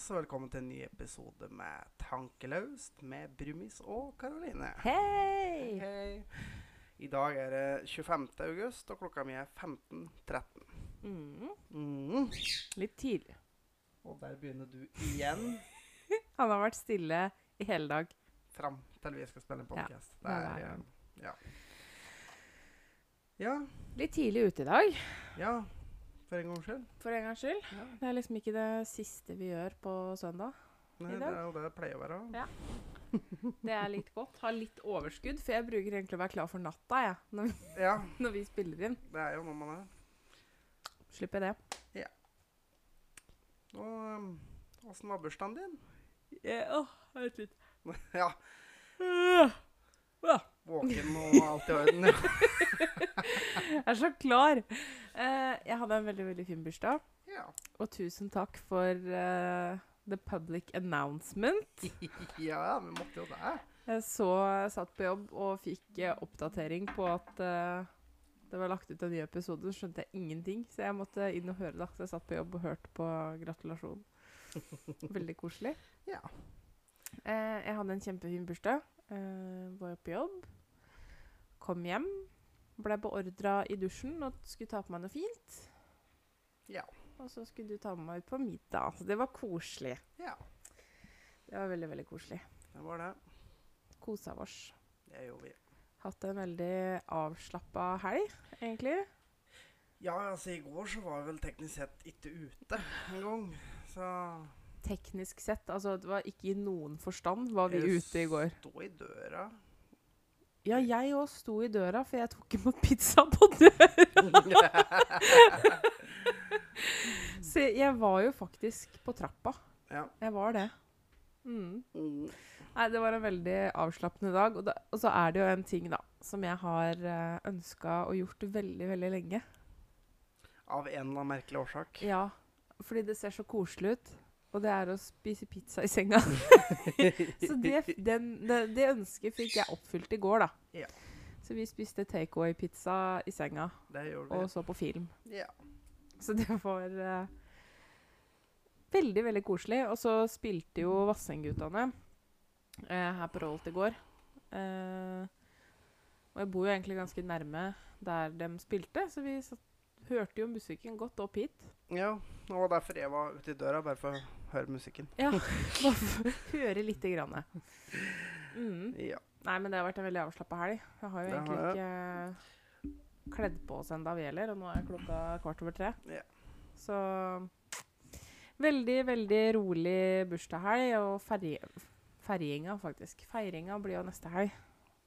folkens, velkommen til en ny episode med Tankelaust med Brumis og Karoline. Hei! Hei. I dag er det 25. august, og klokka mi er 15.13. Mm, Mm. litt tidlig. Og der begynner du igjen Han har vært stille i hele dag. fram til vi skal spille en Ja, podcast. det er hver eh, ja. ja. Litt tidlig ute i dag, Ja, for en gangs skyld. for en gangs skyld. Ja. Det er liksom ikke det siste vi gjør på søndag. Nei, det er jo det det pleier å være. Ja. Det er litt godt. Ha litt overskudd, for jeg bruker egentlig å være klar for natta jeg, når, vi, Ja, når vi spiller inn. det er jo når man er. Slipper jeg det. Og um, åssen var bursdagen din? Ja, åh, vent litt. ja, våken og alt i orden. Ja. Jeg er så klar. Eh, jeg hadde en veldig, veldig fin bursdag. ja. Og tusen takk for uh, the public announcement. ja, vi måtte jo det. Jeg så jeg satt på jobb og fikk uh, oppdatering på at det var lagt ut en ny episode. Så skjønte jeg ingenting, så jeg måtte inn og høre det. Så jeg satt på jobb og hørte på gratulasjon. Veldig koselig. Ja. Jeg hadde en kjempefin bursdag. Var på jobb. Kom hjem. Ble beordra i dusjen og skulle ta på meg noe fint. Ja. Og så skulle du ta med meg ut på middag. Så det var koselig. Ja, Det var veldig, veldig koselig. det var det. Kosa oss. Det gjorde vi. Hatt en veldig avslappa helg, egentlig. Ja, altså i går så var jeg vel teknisk sett ikke ute en gang. Så Teknisk sett, altså det var ikke i noen forstand var vi jeg ute i går. Stå i døra. Ja, jeg òg sto i døra, for jeg tok imot pizza på døra. Så jeg var jo faktisk på trappa. Ja. Jeg var det. Mm. Mm. Nei, det var en veldig avslappende dag. Og, da, og så er det jo en ting, da, som jeg har uh, ønska og gjort veldig, veldig lenge. Av en eller annen merkelig årsak. Ja, fordi det ser så koselig ut. Og det er å spise pizza i senga. så det, den, det, det ønsket fikk jeg oppfylt i går, da. Ja. Så vi spiste takeaway-pizza i senga Det gjorde og så på film. Ja. Så det var uh, veldig, veldig koselig. Og så spilte jo Vassendgutane uh, her på Rolt i går. Uh, og jeg bor jo egentlig ganske nærme der de spilte, så vi satt, hørte jo musikken godt opp hit. ja. Var derfor jeg var ute i døra, bare for å høre musikken. Ja, høre lite grann. Mm. Ja. Nei, men det har vært en veldig avslappa helg. Jeg har jo Det egentlig har ikke kledd på oss ennå, vi heller. Og nå er klokka kvart over tre. Ja. Så veldig, veldig rolig bursdagshelg. Og ferje, ferjinga, faktisk. Feiringa blir jo neste helg.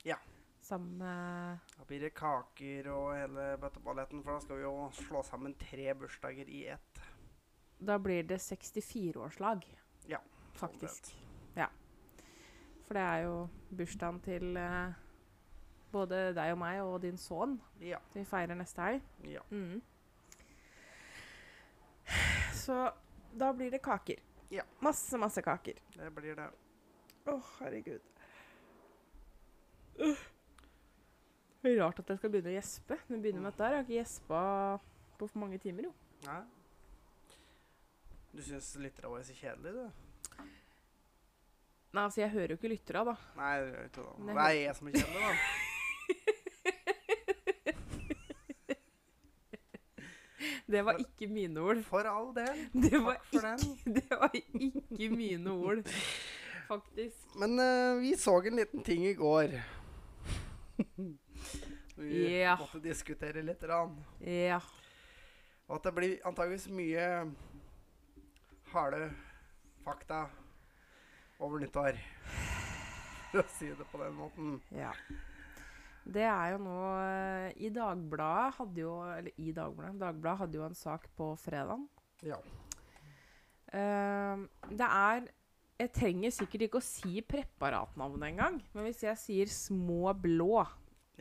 Ja. Sammen med Da blir det kaker og hele bøtteballetten, for da skal vi jo slå sammen tre bursdager i ett. Da blir det 64-årslag. Ja, Faktisk. Ja. For det er jo bursdagen til eh, både deg og meg og din sønn. Ja. vi feirer neste helg. ja. Mm. Så da blir det kaker. Ja. Masse, masse kaker. Det blir det. Å, herregud. Uh. Det er rart at jeg skal begynne å gjespe. Når jeg begynner med dette Jeg har ikke gjespa på for mange timer, jo. Nei. Du syns lyttere våre er så kjedelige, du? Nei, altså, jeg hører jo ikke lyttere, da. Nei, det gjør ikke det. Det er jeg som er kjedelig, da. Det var ikke mine ord. For all del. Det var, ikke, det var ikke mine ord, faktisk. Men uh, vi så en liten ting i går. vi yeah. måtte diskutere litt. Ja. Og at det blir antageligvis mye harde fakta over nyttår. For å si det på den måten. Ja. Det er jo nå eh, I Dagbladet hadde jo Eller i Dagbladet. Dagbladet hadde jo en sak på fredag. Ja. Uh, det er Jeg trenger sikkert ikke å si preparatnavnet engang. Men hvis jeg sier små blå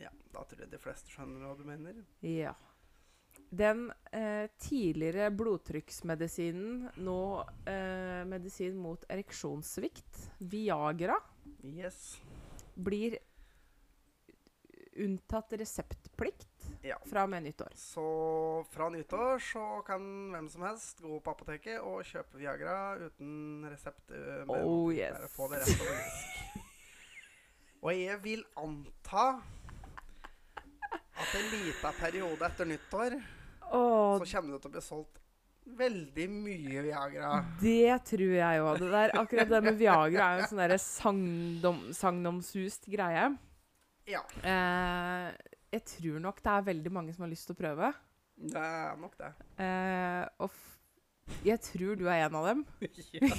ja. Da tror jeg de fleste skjønner hva du mener. Ja. Den eh, tidligere blodtrykksmedisinen, nå eh, medisin mot ereksjonssvikt, Viagra, Yes. blir unntatt reseptplikt Ja. fra og med nyttår. Så fra nyttår så kan hvem som helst gå på apoteket og kjøpe Viagra uten resept. øh, med- Oh Bare yes. få det rett på engelsk. Og jeg vil anta at en liten periode etter nyttår Åh, så kommer det til å bli solgt veldig mye Viagra. det tror jeg òg. Det der, akkurat det med Viagra er jo en sånn derre sagndom, sagnomsust greie. Ja, Eh, jeg tror nok det er veldig mange som har lyst til å prøve. det er nok det. Eh, og jeg tror du er en av dem. ja.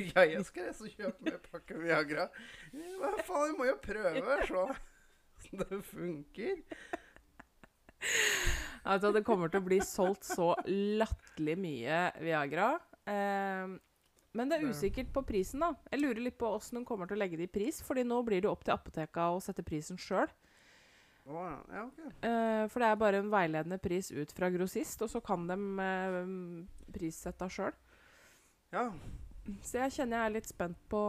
ja, jeg skal reise og kjøpe meg pakke Viagra. Hva faen, jeg må jo prøve, se det funker. At det kommer til å bli solgt så latterlig mye Viagra. Eh, men det er usikkert på prisen, da. Jeg lurer litt på åssen de kommer til å legge det i pris. fordi nå blir det opp til apoteka å sette prisen sjøl. Oh, ja, okay. Eh, for det er bare en veiledende pris ut fra grossist, og så kan de eh, prissette sjøl. Ja, Så jeg kjenner jeg er litt spent på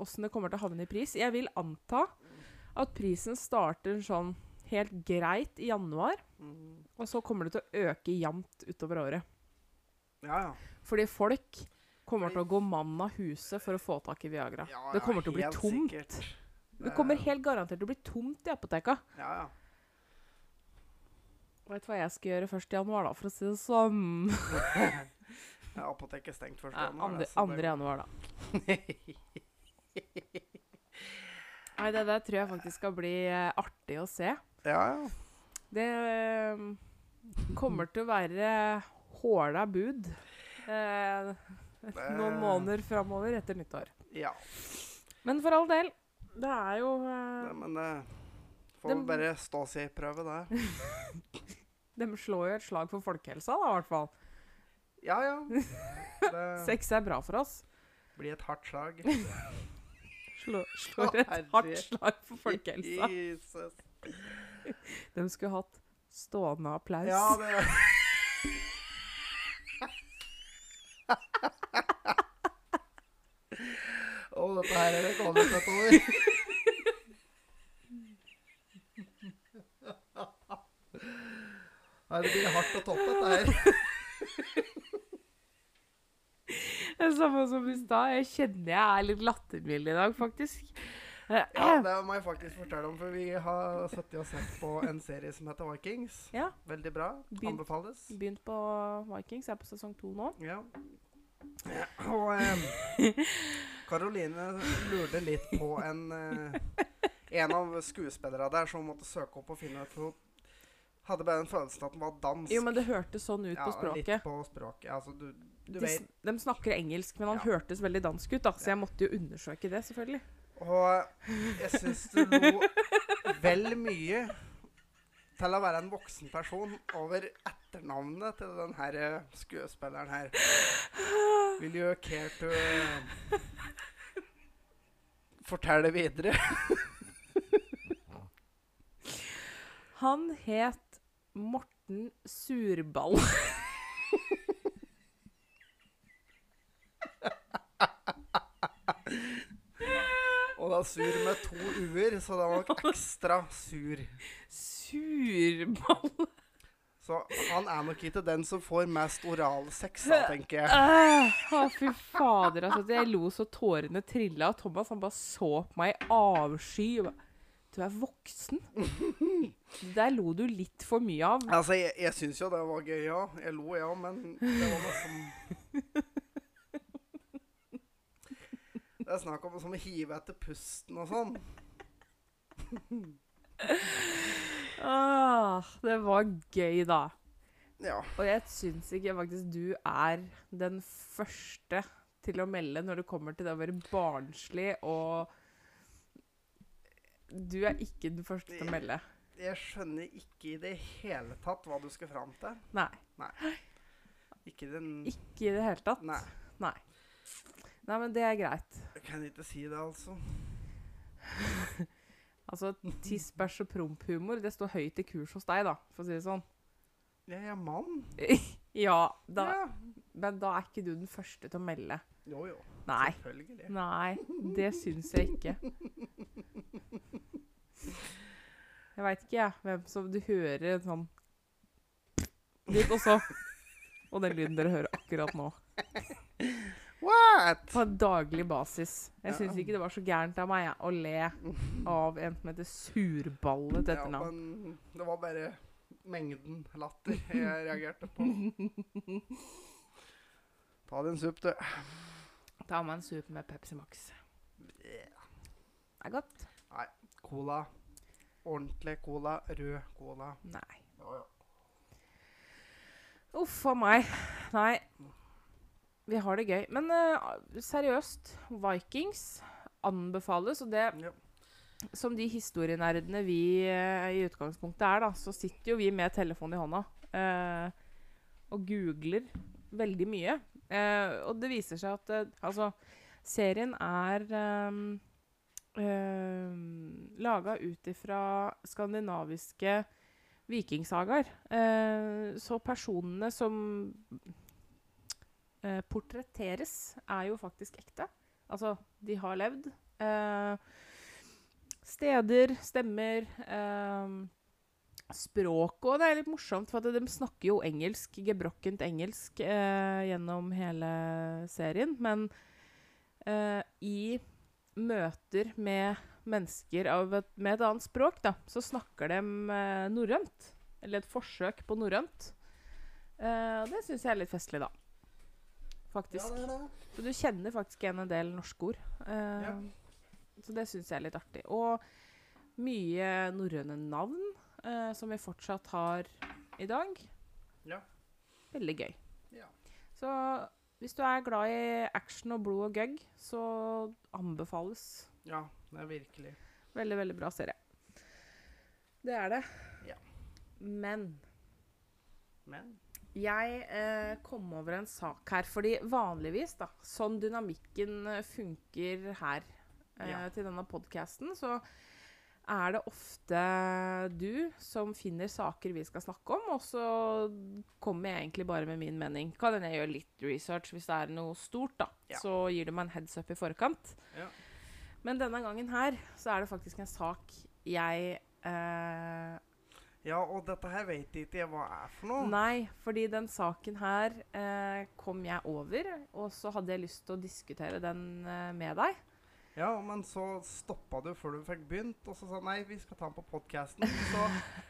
åssen det kommer til å havne i pris. Jeg vil anta at prisen starter sånn helt greit i januar, mm. og så kommer det til å øke jevnt utover året. ja. ja. Fordi folk kommer til å gå mann av huset for å få tak i Viagra. ja det kommer til å bli tomt. sikkert. Det kommer helt garantert til å bli tomt i apoteka. Ja, ja. Du hva jeg skal gjøre først i januar, da, for å si det sånn? ja apoteket er stengt først. i januar, andre, andre januar, da. Nei, det der tror jeg faktisk skal bli eh, artig å se. Ja, ja. Det eh, kommer til å være håla bud eh, noen måneder framover etter nyttår. ja. Men for all del, det er jo eh, Det, men det får Dem- bare stå seg i prøve, det. De slår jo et slag for folkehelsa, da, i hvert fall. Ja, ja. Det Sex er bra for oss. blir et hardt slag. Slå, slår et hardt slag for folkehelsa. Jesus. De skulle hatt stående applaus. Ja, det Å, dette her er det over. Nei, det blir hardt å toppe dette her. Det er samme som i stad. Jeg kjenner jeg er litt lattermild i dag, faktisk. Eh, Ja, det må jeg faktisk fortelle om, for vi har sittet og sett på en serie som heter Vikings. Ja. Veldig bra. Begynt- Anbefales. Begynt på Vikings, er på sesong to nå. Ja. ja og Karoline lurte litt på en eh, En av skuespillerne der som måtte søke opp og finne ut For hun hadde bare den følelsen at den var dansk. Jo, men det hørtes sånn ut ja, på språket. Litt på språket. Altså, du, du De, vet de snakker engelsk, men han Ja. hørtes veldig dansk ut, da, så jeg måtte jo undersøke det, selvfølgelig. Og jeg syns du lo vel mye til å være en voksen person over etternavnet til den her eh, skuespilleren her. Will you care to eh, fortelle videre? Han het Morten Surball. Og da sur med to u-er, så det var nok ekstra sur. Surball? Så han er nok ikke den som får mest oralsex, da, tenker jeg. Øh, Å, fy fader. Altså, jeg lo så tårene trilla, og Thomas han bare så på meg i avsky. og bare, Du er voksen. Der lo du litt for mye av. Altså, jeg, jeg syns jo det var gøy, ja. Jeg lo, ja, men det var liksom Det er snakk om som å hive etter pusten og sånn. Ah, det var gøy, da. Ja. Og jeg syns ikke faktisk du er den første til å melde når det kommer til det å være barnslig og Du er ikke den første til å melde. Jeg skjønner ikke i det hele tatt hva du skal fram til. Nei. Ikke den Ikke i det hele tatt. Nei, Nei. Nei, men det er greit. jeg kan ikke si det, altså. Altså, tiss, bæsj og promp-humor, det står høyt i kurs hos deg, da, for å si det sånn. Jeg er mann. ja, da, Ja. men da er ikke du den første til å melde. Jo, jo. Nei. Selvfølgelig. Nei, det syns jeg ikke. Jeg veit ikke, jeg, hvem som du hører en sånn litt også. Og den lyden dere hører akkurat nå. What? På daglig basis. Jeg Ja. syns ikke det var så gærent av meg ja, å le av en som heter Surballet til Ja, men det var bare mengden latter jeg reagerte på. Ta deg en supp, du. Ta meg en sup med Pepsi Max. Det er godt. Nei. Cola. Ordentlig cola. Rød cola. Nei. Ja, ja. Uff a meg. Nei. Vi har det gøy. Men uh, seriøst, Vikings anbefales, og det Ja. som de historienerdene vi uh, i utgangspunktet er, da, så sitter jo vi med telefonen i hånda uh, og googler veldig mye. Og det viser seg at altså, serien er um, laga ut ifra skandinaviske vikingsagaer. Uh, så personene som eh, portretteres, er jo faktisk ekte. Altså, de har levd. Eh, steder, stemmer, eh, språk Og det er litt morsomt, for at de snakker jo engelsk, gebrokkent engelsk, eh, gjennom hele serien. Men eh, i møter med mennesker et, med et annet språk, da, så snakker de eh, norrønt. Eller et forsøk på norrønt. Og det syns jeg er litt festlig, da. Faktisk. Ja, det er det. Så du kjenner faktisk igjen en del norske ord. Eh, Ja. Så det syns jeg er litt artig. Og mye norrøne navn eh, som vi fortsatt har i dag. Ja. Veldig gøy. Ja. Så hvis du er glad i action og blod og gøgg, så anbefales. ja, det er virkelig. Veldig, veldig bra serie. Det er det. Ja. Men Men jeg eh, kom over en sak her, fordi vanligvis, da, sånn dynamikken eh, funker her eh, Ja. til denne podkasten, så er det ofte du som finner saker vi skal snakke om, og så kommer jeg egentlig bare med min mening. Kan hende jeg gjør litt research hvis det er noe stort, da. Ja. Så gir du meg en heads up i forkant. Ja. Men denne gangen her så er det faktisk en sak jeg eh, Ja, og dette her vet ikke jeg hva er for noe. Nei, fordi den saken her eh, kom jeg over, og så hadde jeg lyst til å diskutere den eh, med deg. Ja, men så stoppa du før du fikk begynt, og så sa nei, vi skal ta den på podkasten. Så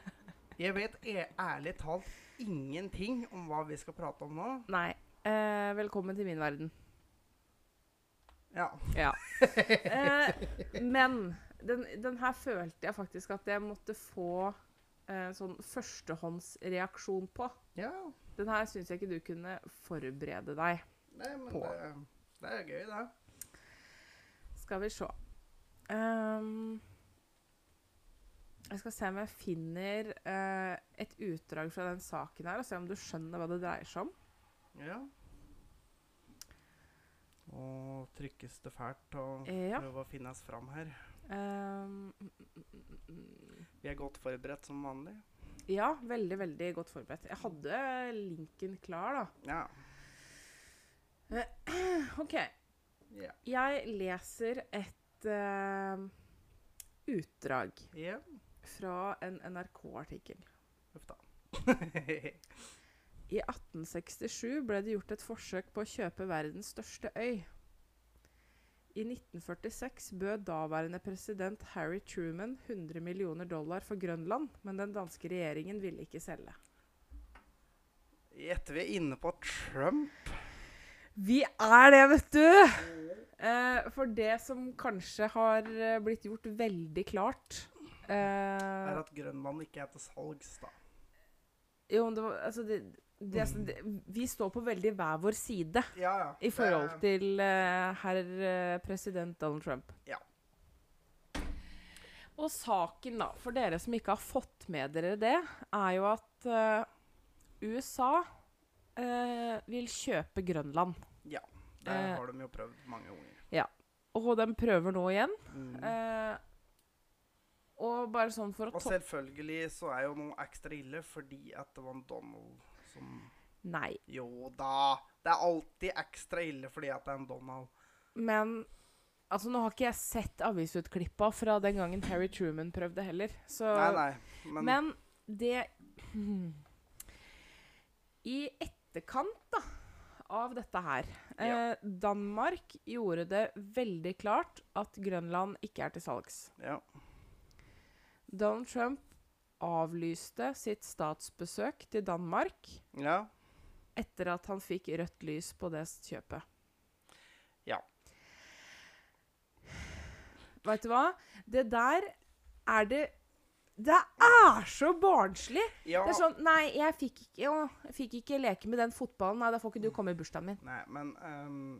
jeg vet e ærlig talt ingenting om hva vi skal prate om nå. Nei. Eh, velkommen til min verden. Ja. Ja. Eh, men den, den her følte jeg faktisk at jeg måtte få eh, sånn førstehåndsreaksjon på. ja. Den her syns jeg ikke du kunne forberede deg. Nei, men På. det, det er gøy, det. Skal vi se. Um, jeg skal se om jeg finner eh, et utdrag fra den saken her, og se om du skjønner hva det dreier seg om. Ja. Og trykkes det fælt og Ja. prøve å finnes fram her. Mm. Vi er godt forberedt som vanlig. ja, veldig, veldig godt forberedt. Jeg hadde linken klar, da. Ja. OK. Yeah. Jeg leser et uh, utdrag ja. fra en NRK-artikkel. Uff da. I 1867 ble det gjort et forsøk på å kjøpe verdens største øy. I 1946 bød daværende president Harry Truman 100 millioner dollar for Grønland, men den danske regjeringen ville ikke selge. Gjetter vi er inne på Trump? Vi er det, vet du! Eh, for det som kanskje har eh, blitt gjort veldig klart eh, Er at Grønland ikke er til salgs, da. Jo, men det var Altså, det, det, det, vi står på veldig hver vår side. Ja, ja. I forhold til uh, herr eh, president Donald Trump. Ja. Og saken, da, for dere som ikke har fått med dere det, er jo at uh, USA uh, vil kjøpe Grønland. Ja. Det har de jo prøvd mange ganger. Og de prøver nå igjen. Mm. Og bare sånn for å Og selvfølgelig så er jo noe ekstra ille fordi at det var Donald som Nei. Jo da! Det er alltid ekstra ille fordi at det er en Donald. Men Altså, Nå har ikke jeg sett avisutklippa fra den gangen Harry Truman prøvde heller. Så, Nei, nei. Men, Men det I etterkant da, av dette her Ja. eh, Danmark gjorde det veldig klart at Grønland ikke er til salgs. ja. Donald Trump avlyste sitt statsbesøk til Danmark ja. etter at han fikk rødt lys på det kjøpet. Ja. Vet du hva? Det der er det Det er så barnslig! ja. Det er sånn Nei, jeg fikk ikke, å, jeg fikk ikke leke med den fotballen. Nei, da får ikke du komme i bursdagen min. Nei, men um,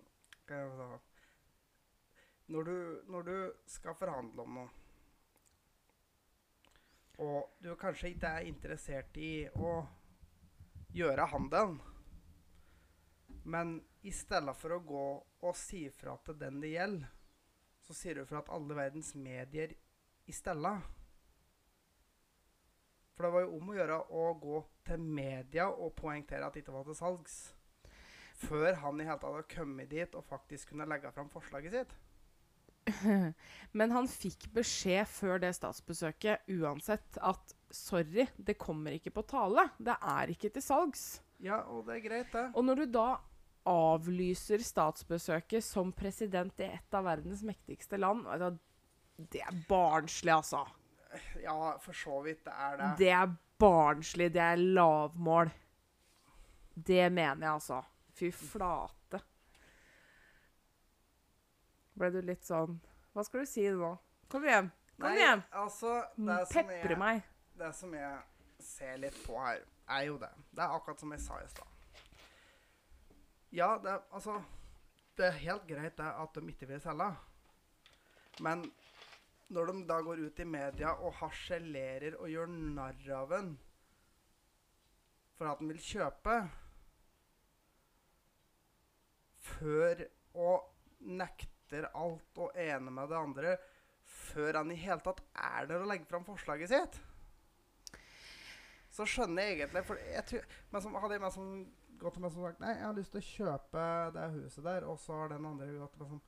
når, du, når du skal forhandle om noe, og du kanskje ikke er interessert i å gjøre handelen, men i stedet for å gå og si fra til den det gjelder, så sier du fra at alle verdens medier i stedet. For det var jo om å gjøre å gå til media og poengtere at det ikke var til salgs. Før han i hele tatt hadde kommet dit og faktisk kunne legge fram forslaget sitt. Men han fikk beskjed før det statsbesøket uansett at sorry, det kommer ikke på tale. Det er ikke til salgs. Ja, og det er greit, det. Og når du da avlyser statsbesøket som president i et av verdens mektigste land vet Det er barnslig, altså. Ja, for så vidt det er det. Det er barnslig. Det er lavmål. Det mener jeg, altså. Fy flate. Ble du litt sånn Hva skal du si nå? Kom igjen. Kom Nei, igjen. altså, det Pepre meg. det som jeg ser litt på her, er jo det. Det er akkurat som jeg sa i stad. Ja, det er altså Det er helt greit det at de ikke vil selge. Men når de da går ut i media og harselerer og gjør narr av en for at de vil kjøpe Før og nekter alt og ene med det andre før han i hele tatt er der og legger fram forslaget sitt. Så skjønner jeg egentlig for jeg tror, men som, Hadde jeg meg som gått til meg som sagt Nei, jeg har lyst til å kjøpe det huset der, og så har den andre gått til meg som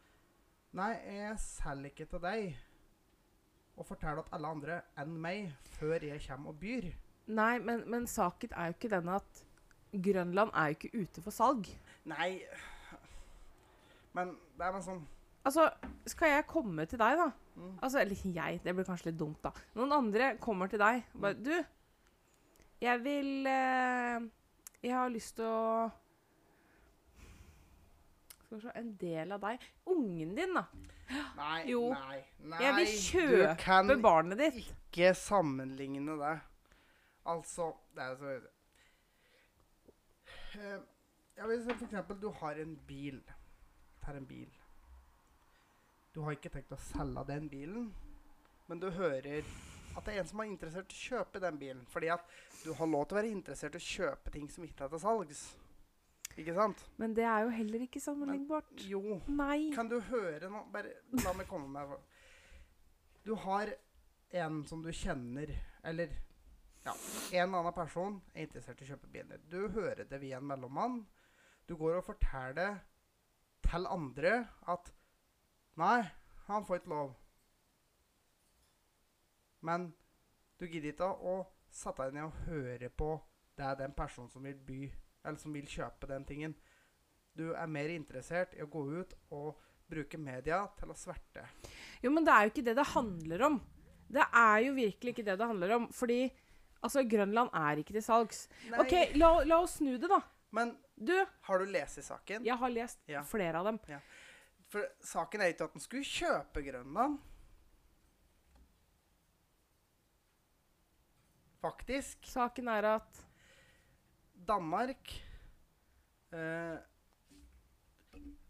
Nei, jeg selger ikke til deg. Og forteller at alle andre enn meg før jeg kommer og byr. Nei, men, men saken er jo ikke den at Grønland er jo ikke ute for salg. Nei Men det er meg sånn Altså, skal jeg komme til deg, da? mm, Altså, eller jeg, det blir kanskje litt dumt, da. Noen andre kommer til deg bare Du, jeg vil eh, Jeg har lyst til å Skal vi se En del av deg. Ungen din, da. Nei, Jo. nei, nei. Jeg vil kjøpe barnet ditt. Du kan ikke sammenligne det. Altså Det er så jeg Ja, Hvis for eksempel du har en bil Tar en bil. Du har ikke tenkt å selge den bilen, men du hører at det er en som er interessert i å kjøpe den bilen. Fordi at du har lov til å være interessert i å kjøpe ting som ikke er til salgs. Ikke sant? Men det er jo heller ikke sammenlignbart. Jo. Nei. Kan du høre nå? Bare la meg komme med Du har en som du kjenner, eller ja, en annen person er interessert i å kjøpe biler. Du hører det via en mellommann. Du går og forteller det til andre at Nei, han får ikke lov. Men du gidder ikke å sette deg ned og høre på det er den personen som vil by, eller som vil kjøpe den tingen. Du er mer interessert i å gå ut og bruke media til å sverte. Jo, men det er jo ikke det det handler om. Det er jo virkelig ikke det det handler om. Fordi altså, Grønland er ikke til salgs. Nei, OK, la, la oss snu det, da. Men Du, har du lest i saken? jeg har lest Ja. flere av dem. For saken er ikke at den skulle kjøpe Grønland. Faktisk. Saken er at Danmark eh,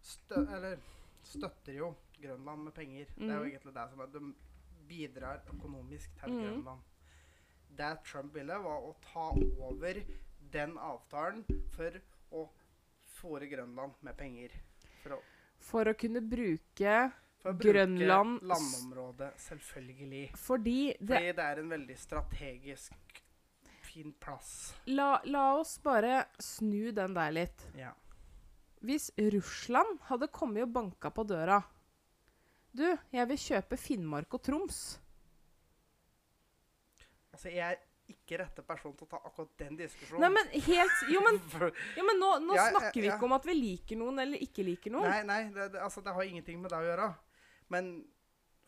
stø eller, støtter jo Grønland med penger. Det er jo Mhm. egentlig det som er De bidrar økonomisk til mm. Grønland. Det Trump ville, var å ta over den avtalen for å fòre Grønland med penger. For å, for å kunne bruke for å bruke Grønland landområdet, selvfølgelig. Fordi det Fordi det er en veldig strategisk fin plass. la, la oss bare snu den der litt. Ja. Hvis Russland hadde kommet og banka på døra Du, jeg vil kjøpe Finnmark og Troms. Altså, jeg ikke rette person til å ta akkurat den diskusjonen. Nei, men helt Jo, men, jo, men nå, nå Ja, ja, snakker vi ja. ikke om at vi liker noen eller ikke liker noen. Nei, nei, det, det, altså, det har ingenting med det å gjøre. Men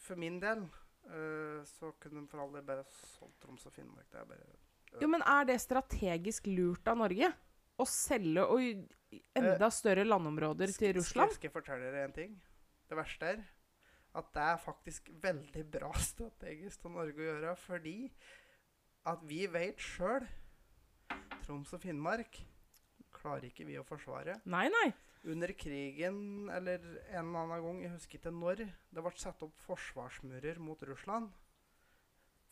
for min del øh, så kunne de for all del bare solgt Troms og Finnmark. Det er bare Jo, men er det strategisk lurt av Norge? Å selge og Eh, enda større landområder til Skal- Russland? Skal jeg fortelle dere en ting? Det verste er at det er faktisk veldig bra strategisk av Norge å gjøre, fordi at vi vet sjøl Troms og Finnmark klarer ikke vi å forsvare. Nei, nei. Under krigen eller en eller annen gang, jeg husker ikke når, det ble satt opp forsvarsmurer mot Russland.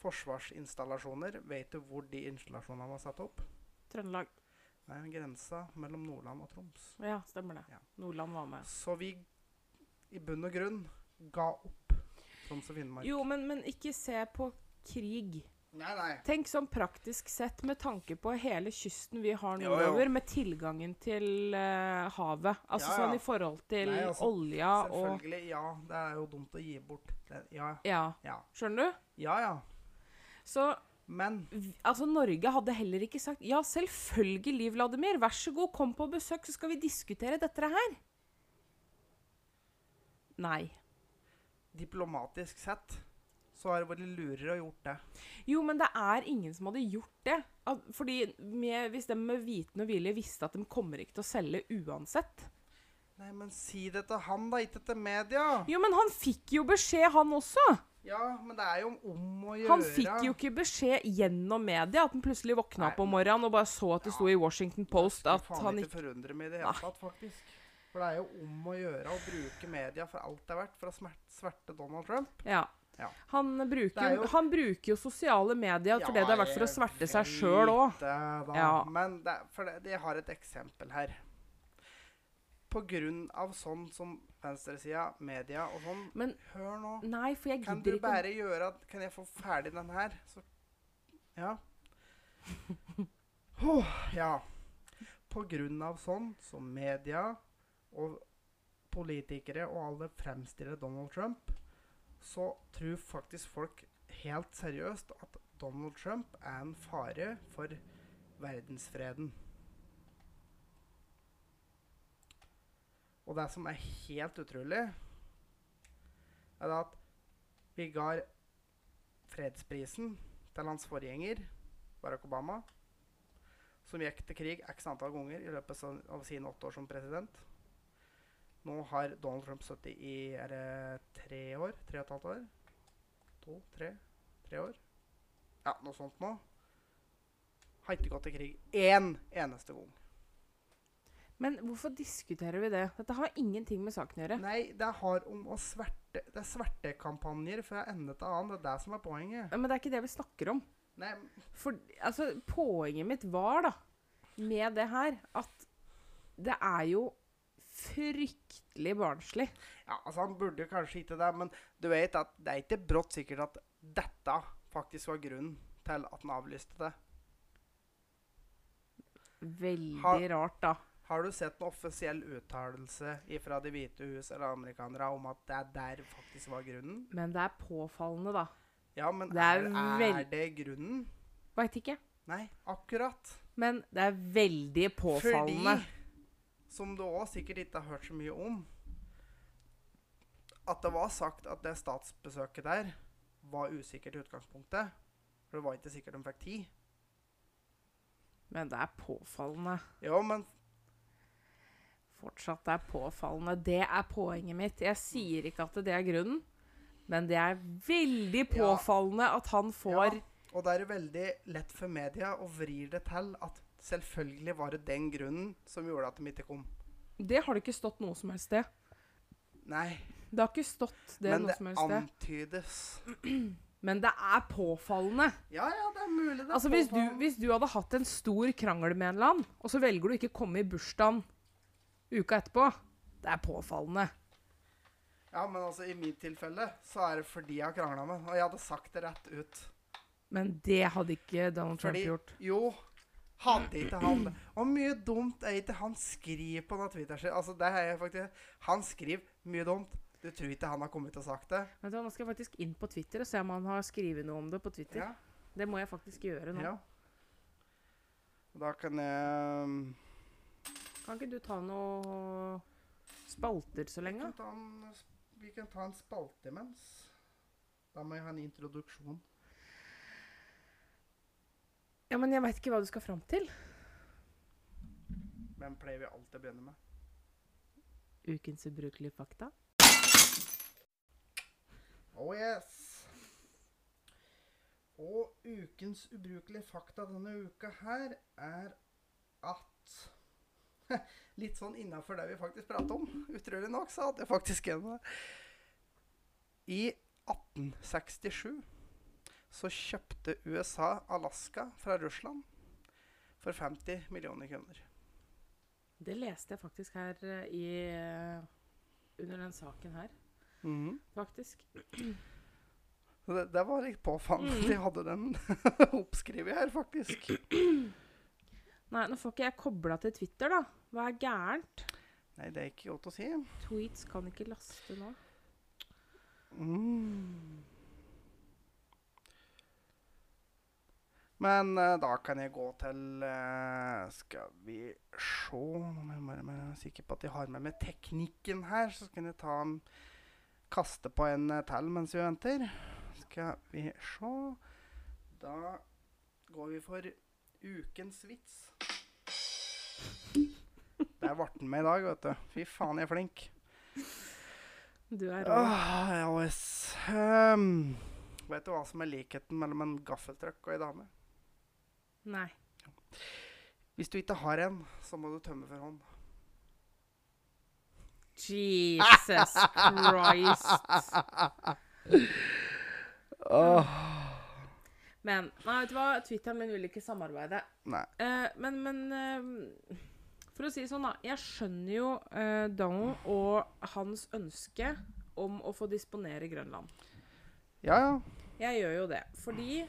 Forsvarsinstallasjoner. Vet du hvor de installasjonene var satt opp? Trøndelag. Nei, grensa mellom Nordland og Troms. Ja, stemmer det. Ja. Nordland var med. Så vi i bunn og grunn ga opp Troms og Finnmark. Jo, men, men ikke se på krig. Nei, nei. Tenk sånn praktisk sett med tanke på hele kysten vi har nordover, med tilgangen til uh, havet. Altså Ja, ja. sånn i forhold til Nei, altså, olja og Selvfølgelig. Ja, det er jo dumt å gi bort. Det, ja, Ja, ja. skjønner du? Ja, ja. Så Men altså, Norge hadde heller ikke sagt Ja, selvfølgelig, Vladimir. Vær så god, kom på besøk, så skal vi diskutere dette her. Nei. diplomatisk sett så har det vært lurere å gjort det. Jo, men det er ingen som hadde gjort det. Fordi med, Hvis de med viten og vilje visste at de kommer ikke til å selge uansett Nei, men si det til han, da, ikke til media. Jo, men han fikk jo beskjed, han også! Ja, men det er jo om å gjøre. Han fikk jo ikke beskjed gjennom media. At han plutselig våkna Nei. om morgenen og bare så at det sto i Washington Post at faen han ikke ikke forundre meg i det hele tatt, faktisk. For det er jo om å gjøre å bruke media for alt det er verdt for å smerte, sverte Donald Trump. Ja. Ja. Han, bruker, er jo, han bruker jo sosiale medier for det det har vært for å sverte seg sjøl òg. Ja. Men det, for det, jeg har et eksempel her. På grunn av sånn som venstresida, media og sånn Men Hør nå. nei, for jeg Kan du bare ikke gjøre at Kan jeg få ferdig den her? Så Ja. Åh, ja. På grunn av sånn som media og politikere og alle fremstiller Donald Trump, så tror faktisk folk helt seriøst at Donald Trump er en fare for verdensfreden. Og det som er helt utrolig, er at vi ga fredsprisen til hans forgjenger, Barack Obama, som gikk til krig x antall ganger i løpet av sine åtte år som president. Nå har Donald Trump sittet i er det tre år? Tre og et halvt år? To? Tre? Tre år? Ja, noe sånt nå. Har ikke gått til krig én eneste gang. Men hvorfor diskuterer vi det? Dette har ingenting med saken å gjøre. Nei, det har om å sverte Det er svertekampanjer fra ende til annen. Det er det som er poenget. Men det er ikke det vi snakker om. Nei, For altså, poenget mitt var, da, med det her, at det er jo fryktelig barnslig. ja, altså Han burde kanskje ikke det, men du vet at det er ikke brått sikkert at dette faktisk var grunnen til at han avlyste det. Veldig Har- rart, da. Har du sett en offisiell uttalelse fra Det hvite hus eller amerikanere om at det der faktisk var grunnen? Men det er påfallende, da. Ja, men Det er er, er, det grunnen? Veit ikke. Nei, akkurat. Men det er veldig påfallende. Fordi, som du òg sikkert ikke har hørt så mye om, at det var sagt at det statsbesøket der var usikkert i utgangspunktet. For det var ikke sikkert de fikk tid. Men det er påfallende. Jo, men Fortsatt det er påfallende. Det er poenget mitt. Jeg sier ikke at det er grunnen, men det er veldig påfallende at han får ja, Og da er det veldig lett for media å vri det til at selvfølgelig var det den grunnen som gjorde at de ikke kom. Det har det ikke stått noe som helst sted. Nei, Det har ikke stått det men noe det som helst sted. antydes. Men det er påfallende. Ja, ja, det er mulig det er Altså hvis du, hvis du hadde hatt en stor krangel med en eller annen, og så velger du ikke å komme i bursdagen uka etterpå, det er påfallende. Ja, men altså i mitt tilfelle så er det fordi jeg har krangla med og jeg hadde sagt det rett ut. Men det hadde ikke Donald Trump Fordi gjort. Jo, hadde ikke han. Og mye dumt er ikke han skriver på noe Twitter sitt. Altså, det er jeg faktisk Han skriver mye dumt. Du tror ikke han har kommet og sagt det? Vet du Nå skal jeg faktisk inn på Twitter og se om han har skrevet noe om det på Twitter. Ja. Det må jeg faktisk gjøre nå. ja. Da kan jeg um, Kan ikke du ta noe spalter så vi lenge? kan, ta en, vi kan ta en spalte imens. Da må jeg ha en introduksjon. Ja, men jeg veit ikke hva du skal fram til. Hvem pleier vi alltid å begynne med? Ukens ubrukelige fakta. Oh yes. Og ukens ubrukelige fakta denne uka her er at Litt sånn innafor det vi faktisk prater om. Utrolig nok så hadde jeg faktisk en I 1867 så kjøpte USA Alaska fra Russland for 50 millioner kroner. Det leste jeg faktisk her eh, i eh, Under den saken her, Mhm. faktisk. Det, det var litt påfallende at Mhm. de hadde den oppskrevet her, faktisk. Nei, nå får ikke jeg kobla til Twitter, da. Hva er gærent? Nei, det er ikke godt å si. Tweets kan ikke laste nå. Mm. Men uh, da kan jeg gå til uh, Skal vi se Nå må jeg bare være sikker på at jeg har med meg teknikken her. Så kan jeg ta en kaste på en uh, til mens vi venter. Skal vi se Da går vi for ukens vits. Der ble den med i dag, vet du. Fy faen, jeg er flink. Du er rå. Ah, ja, yes. Ehm, vet du hva som er likheten mellom en gaffeltruck og ei dame? Nei. Hvis du ikke har en, så må du tømme for hånd. Jesus Christ. Men nei, vet du hva? Twitteren min vil ikke samarbeide. Nei. Uh, men men uh, for å si det sånn, da. Jeg skjønner jo uh, Donald og hans ønske om å få disponere Grønland. Ja, ja. Jeg gjør jo det. Fordi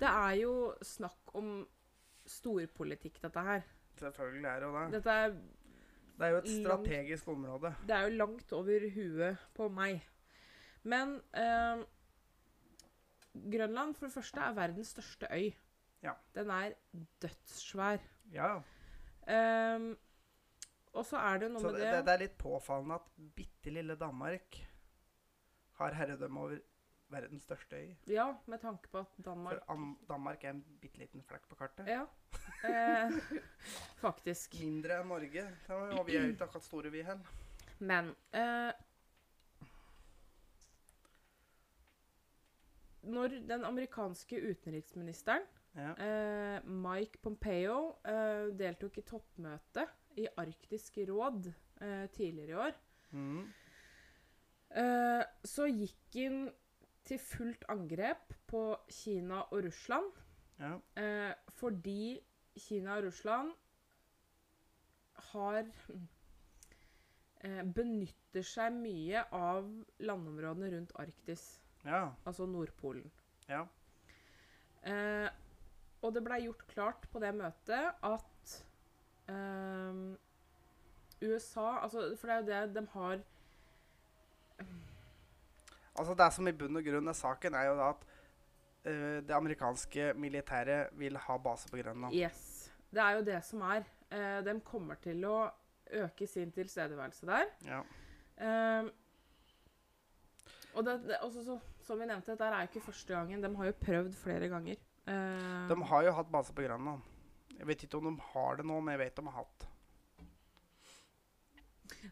Det er jo snakk om storpolitikk, dette her. Selvfølgelig er det jo det. Dette er Det er jo et Langt- strategisk område. Det er jo langt over huet på meg. Men eh, Grønland for det første er verdens største øy. Ja. Den er dødssvær. Ja, ja. Eh, og så er det noe Så med det, det, det, det er litt påfallende at bitte lille Danmark har herredømme over verdens største øy. Ja, med tanke på at Danmark For Am Danmark er en bitte liten flekk på kartet. Ja. Eh, faktisk. Mindre enn Norge. Og vi er jo ikke akkurat store, vi heller. Men eh, Når den amerikanske utenriksministeren Ja. Eh, Mike Pompeo eh, deltok i toppmøte i Arktisk råd eh, tidligere i år. Mm. Eh, så gikk han til fullt angrep på Kina og Russland ja. eh, fordi Kina og Russland har eh, Benytter seg mye av landområdene rundt Arktis, Ja. altså Nordpolen. Ja. Eh, og det blei gjort klart på det møtet at ehm, USA altså, For det er jo det de har Altså Det som i bunn og grunn er saken, er jo da at uh, det amerikanske militæret vil ha base på Grønland. Yes. Det er jo det som er. Uh, de kommer til å øke sin tilstedeværelse der. Ja. Uh, og det, det, også, så, som vi nevnte, dette er jo ikke første gangen. De har jo prøvd flere ganger. Eh, De har jo hatt base på Grønland. Jeg vet ikke om de har det nå, men jeg vet de har hatt.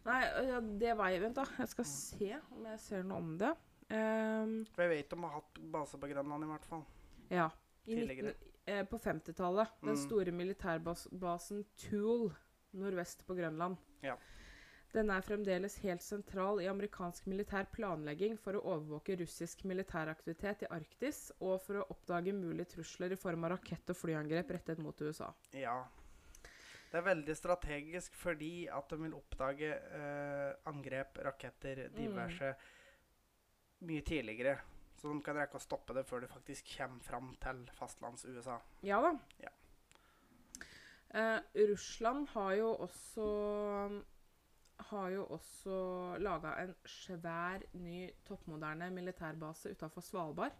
Nei, ja, det var jeg Vent, da. Jeg skal se om jeg ser noe om det. Ehm, For jeg vet de har hatt base på Grønland i hvert fall. ja. I Tidligere. 19, eh, på 50-tallet. Den Mm. store militærbasen Tool nordvest på Grønland. Ja. Den er fremdeles helt sentral i amerikansk militær planlegging for å overvåke russisk militæraktivitet i Arktis og for å oppdage mulige trusler i form av rakett- og flyangrep rettet mot USA. Ja. Det er veldig strategisk fordi at de vil oppdage eh, angrep, raketter, diverse mye tidligere. Så de kan rekke å stoppe det før det faktisk kommer fram til fastlands-USA. Ja da. Ja. Eh, Russland har jo også har jo også laga en svær, ny, toppmoderne militærbase utafor Svalbard.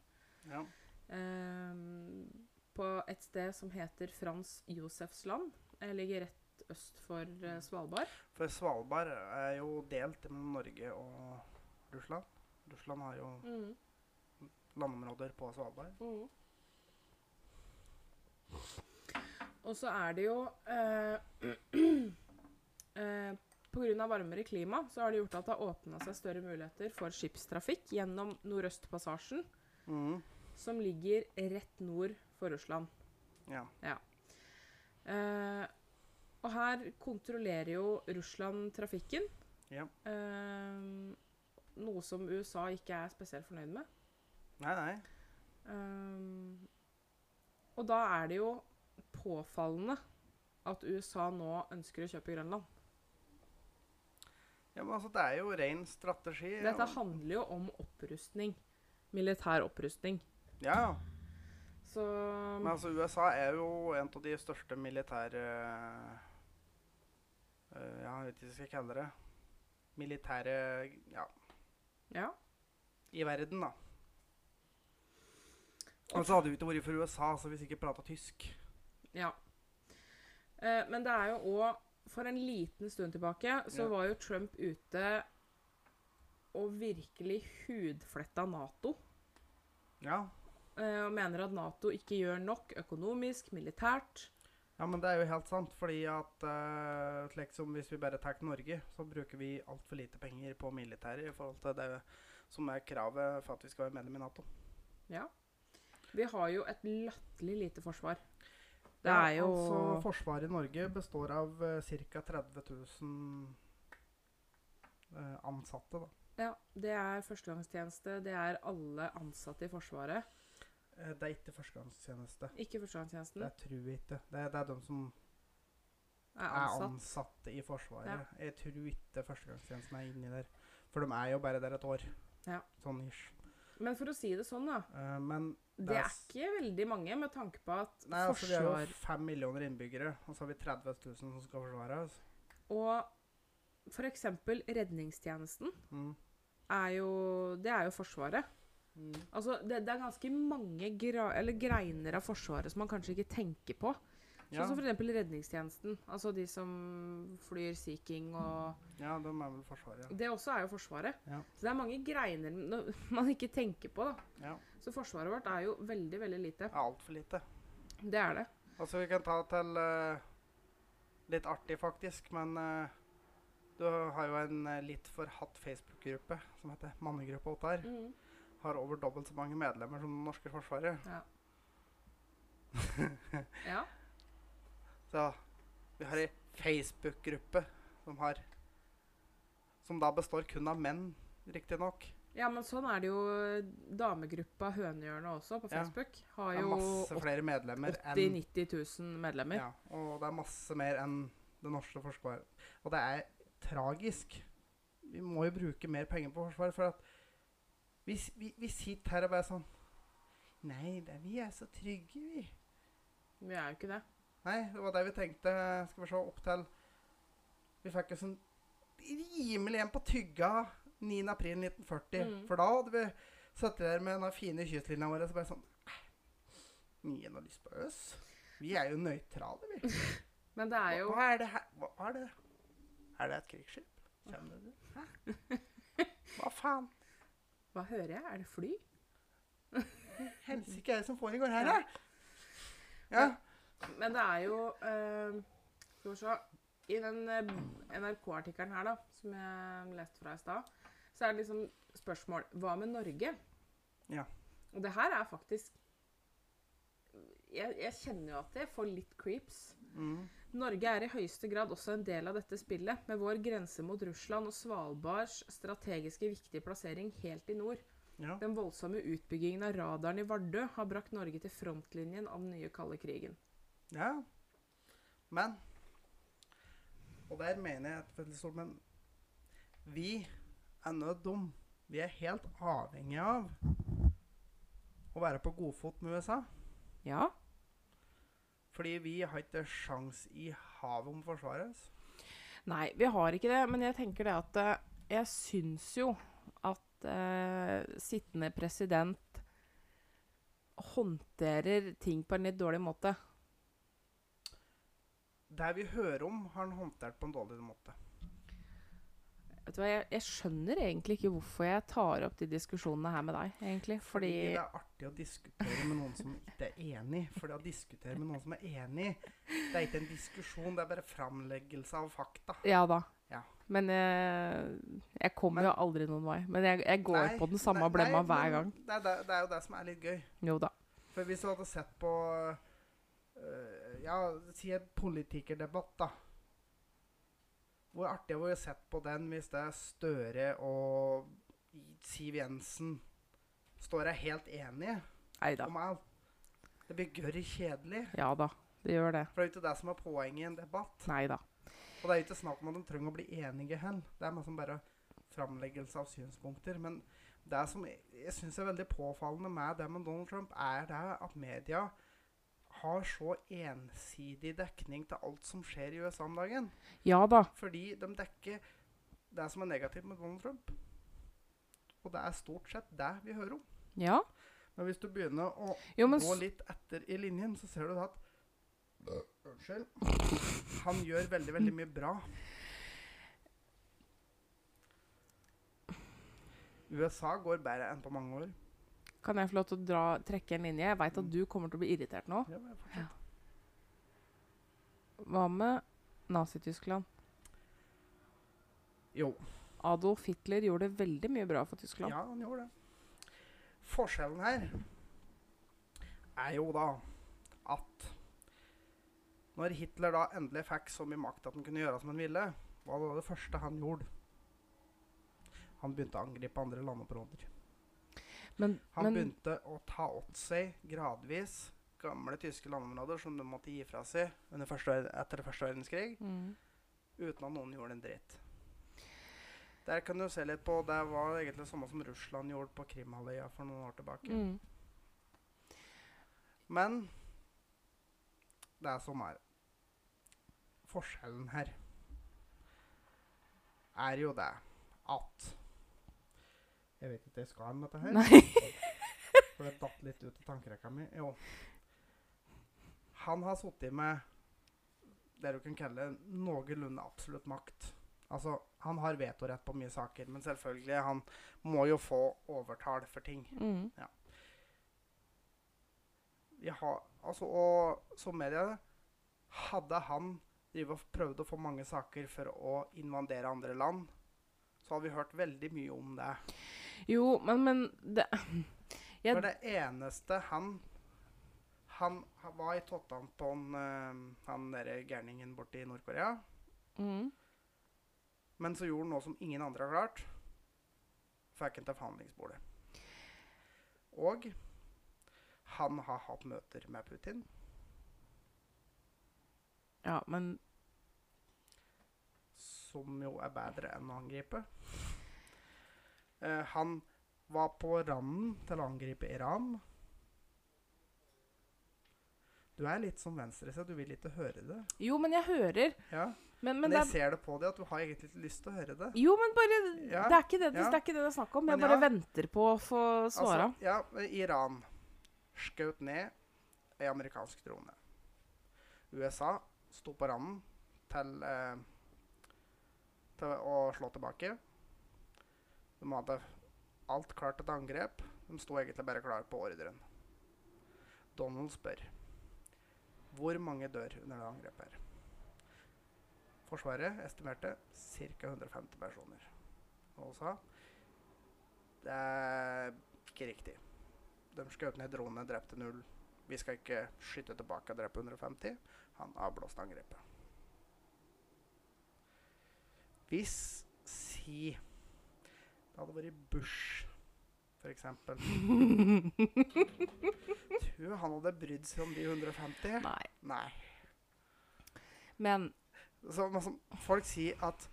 Ja. Eh, på et sted som heter Frans Josefs land. Jeg ligger rett øst for eh, Svalbard. For Svalbard er jo delt mellom Norge og Russland. Russland har jo landområder på Svalbard. Mm. Og så er det jo eh, eh, Pga. varmere klima så har det gjort at det har åpna seg større muligheter for skipstrafikk gjennom Nordøstpassasjen, mm. som ligger rett nord for Russland. Ja. Eh, og her kontrollerer jo Russland trafikken. Ja. Eh, noe som USA ikke er spesielt fornøyd med. Nei, nei. Um, og da er det jo påfallende at USA nå ønsker å kjøpe Grønland. Ja, men altså, det er jo ren strategi. Dette handler jo om opprustning. Militær opprustning. Ja, Så men altså, USA er jo en av de største militære eh, Ja, jeg vet ikke hva jeg skal kalle det. Militære Ja, ja. i verden, da. Og så hadde vi ikke vært for USA, så vi ikke prata tysk. ja. Eh, men det er jo òg For en liten stund tilbake så Ja. var jo Trump ute og virkelig hudfletta Nato. Ja. eh, og mener at Nato ikke gjør nok økonomisk, militært. Ja, men det er jo helt sant, fordi at uh, liksom hvis vi bare tar Norge, så bruker vi altfor lite penger på militæret i forhold til det som er kravet for at vi skal være medlem i Nato. Ja. Vi har jo et latterlig lite forsvar. Det Ja, er jo altså Forsvaret i Norge består av uh, ca. 30 000 uh, ansatte. da. Ja, det er førstegangstjeneste. Det er alle ansatte i Forsvaret. Eh, det er ikke førstegangstjeneste. Ikke førstegangstjenesten. Det tror jeg ikke. Det det er de som er er ansatt. i Forsvaret. Ja. Jeg tror ikke førstegangstjenesten er inni der. For de er jo bare der et år. Ja. Sånn ish. Men for å si det sånn, da. Uh, men Det Det er ikke veldig mange med tanke på at nei, altså, vi har jo forsvar fem millioner innbyggere, og så har vi 30 000 som skal forsvare oss. Og f.eks. redningstjenesten Mm. er jo Det er jo Forsvaret. Altså, det, det er ganske mange eller greiner av Forsvaret som man kanskje ikke tenker på. Ja, Sånn som f.eks. redningstjenesten. Altså de som flyr Sea King og ja, de er vel Forsvaret. Det også er jo Forsvaret. Ja. Så det er mange greiner man ikke tenker på. da. Ja. Så forsvaret vårt er jo veldig, veldig lite. ja Altfor lite. Det er det. Altså, vi kan ta til uh, Litt artig, faktisk, men uh, du har jo en uh, litt forhatt Facebook-gruppe som heter Mannegruppa Ottar. Mm. Har over dobbelt så mange medlemmer som det norske forsvaret. Ja. ja. Så vi har ei Facebook-gruppe som har Som da består kun av menn, riktignok. Ja, men sånn er det jo damegruppa Hønehjørnet også på Ja. Facebook. Har Det er jo masse flere medlemmer 80 000-90 000 medlemmer. ja, Og det er masse mer enn det norske forsvaret. Og det er tragisk. Vi må jo bruke mer penger på Forsvaret. for at vi, vi, vi sitter her og bare sånn Nei, det, vi er så trygge, vi. Vi er jo ikke det. Nei, det var det vi tenkte. Skal vi se opp til Vi fikk jo sånn rimelig en på tygga 9. april 1940. Mm. For da hadde vi sittet der med den fine kystlinja vår og så bare sånn «Eh, Ingen har lyst på oss. Vi er jo nøytrale, vi. Men det er jo hva er det her? Hva, hva er det? Er det et krigsskip? Kommer det? Hæ? Hva faen? Hva hører jeg? Er det fly? Helsike er det som foregår her, da? Ja. Men det er jo eh, Skal vi se I den eh, NRK-artikkelen her, da, som jeg leste fra i stad, så er det liksom spørsmål Hva med Norge? Ja. Og det her er faktisk jeg, jeg kjenner jo at jeg får litt creeps. Mm. Norge er i høyeste grad også en del av dette spillet, med vår grense mot Russland og Svalbards strategiske viktige plassering helt i nord. ja. Den voldsomme utbyggingen av radaren i Vardø har brakt Norge til frontlinjen av den nye kalde krigen. Ja. Men Og der mener jeg at men Vi er nødt dum. Vi er helt avhengige av å være på godfot med USA. Ja. Fordi vi har ikke sjans i havet om forsvaret. Nei, vi har ikke det. Men jeg tenker det at eh, Jeg syns jo at eh, sittende president håndterer ting på en litt dårlig måte. Det vi hører om, har han håndtert på en dårlig måte. Vet du hva, jeg, jeg skjønner egentlig ikke hvorfor jeg tar opp de diskusjonene her med deg. egentlig. Fordi det er artig å diskutere med noen som ikke er enig. For det å diskutere med noen som er enig, det er ikke en diskusjon, det er bare framleggelse av fakta. Ja da. Ja. Men jeg, jeg kommer Men- jo aldri noen vei. Men jeg, jeg går Nei, på den samme nei, blemma nei, hver gang. Det er, det, det er jo det som er litt gøy. Jo da. For hvis du hadde sett på øh, Ja, si en politikerdebatt, da. Hvor artig hadde vi sett på den hvis det er Støre og Siv Jensen står her helt enige om alt? Det blir gørr kjedelig. Ja da. Det gjør det. For det er jo ikke det som er poenget i en debatt. Neida. Og det er jo ikke snakk om at de trenger å bli enige hen. Det er liksom bare framleggelse av synspunkter. Men det som jeg syns er veldig påfallende med det med Donald Trump, er det at media har så ensidig dekning til alt som skjer i USA om dagen. Ja da. Fordi de dekker det som er negativt med Donald Trump. Og det er stort sett det vi hører om. Ja. Men hvis du begynner å Jo, gå litt etter i linjen, så ser du at Unnskyld. Han gjør veldig, veldig mye bra. USA går bedre enn på mange år. Kan jeg få lov til å dra, trekke en linje? Jeg veit at du kommer til å bli irritert nå. Ja. Hva med Nazi-Tyskland? Jo, Adolf Hitler gjorde veldig mye bra for Tyskland. ja, han gjorde det. Forskjellen her er jo da at når Hitler da endelig fikk så mye makt at han kunne gjøre som han ville, hva var det første han gjorde? Han begynte å angripe andre landområder. Men, Han men begynte å ta åt seg gradvis gamle tyske landområder som de måtte gi fra seg under første, etter første verdenskrig, mm, uten at noen gjorde en dritt. Der kan du se litt på Det var egentlig det samme som Russland gjorde på Krimhalvøya for noen år tilbake. mm, Men det er som er forskjellen her, er jo det at Jeg vet ikke jeg skal med dette her. Nei. For det datt litt ut av tankerekka mi. Jo. Han har sittet med det du kan kalle noenlunde absolutt makt. Altså, han har vetorett på mye saker, men selvfølgelig, han må jo få overtall for ting. Mm, Vi har, altså, og som media Hadde han prøvd å få mange saker for å invadere andre land, så har vi hørt veldig mye om det. Jo, men, men det jeg, For det eneste han Han ha- var i tottene på han, eh, han derre gærningen borte i Nord-Korea. mm, Men så gjorde han noe som ingen andre har klart. Fikk han til forhandlingsbordet. Og han har hatt møter med Putin. Ja, men som jo er bedre enn å angripe. Eh, han var på randen til å angripe Iran. Du er litt som venstresida, du vil ikke høre det. Jo, men jeg hører. Ja, Men, Men men jeg er ser det på deg at du har egentlig ikke lyst til å høre det. Jo, men bare Ja, det, er ikke det, det, ja. det er ikke det det er snakk om. Jeg Men bare venter på å få svara. Altså, ja, Iran skjøt ned ei amerikansk drone. USA sto på randen til, eh, til å slå tilbake. De hadde alt klart til et angrep. De sto egentlig bare klar på ordren. Donald spør hvor mange dør under det angrepet. her? Forsvaret estimerte ca. 150 personer. Og sa det er ikke riktig. De skjøt ned dronene, drepte null. Vi skal ikke skyte tilbake og drepe 150. Han avblåste angrepet. Hvis si det hadde vært Bush, eksempel Tror han hadde brydd seg om de 150? Nei. Nei. Men Så, altså, folk sier at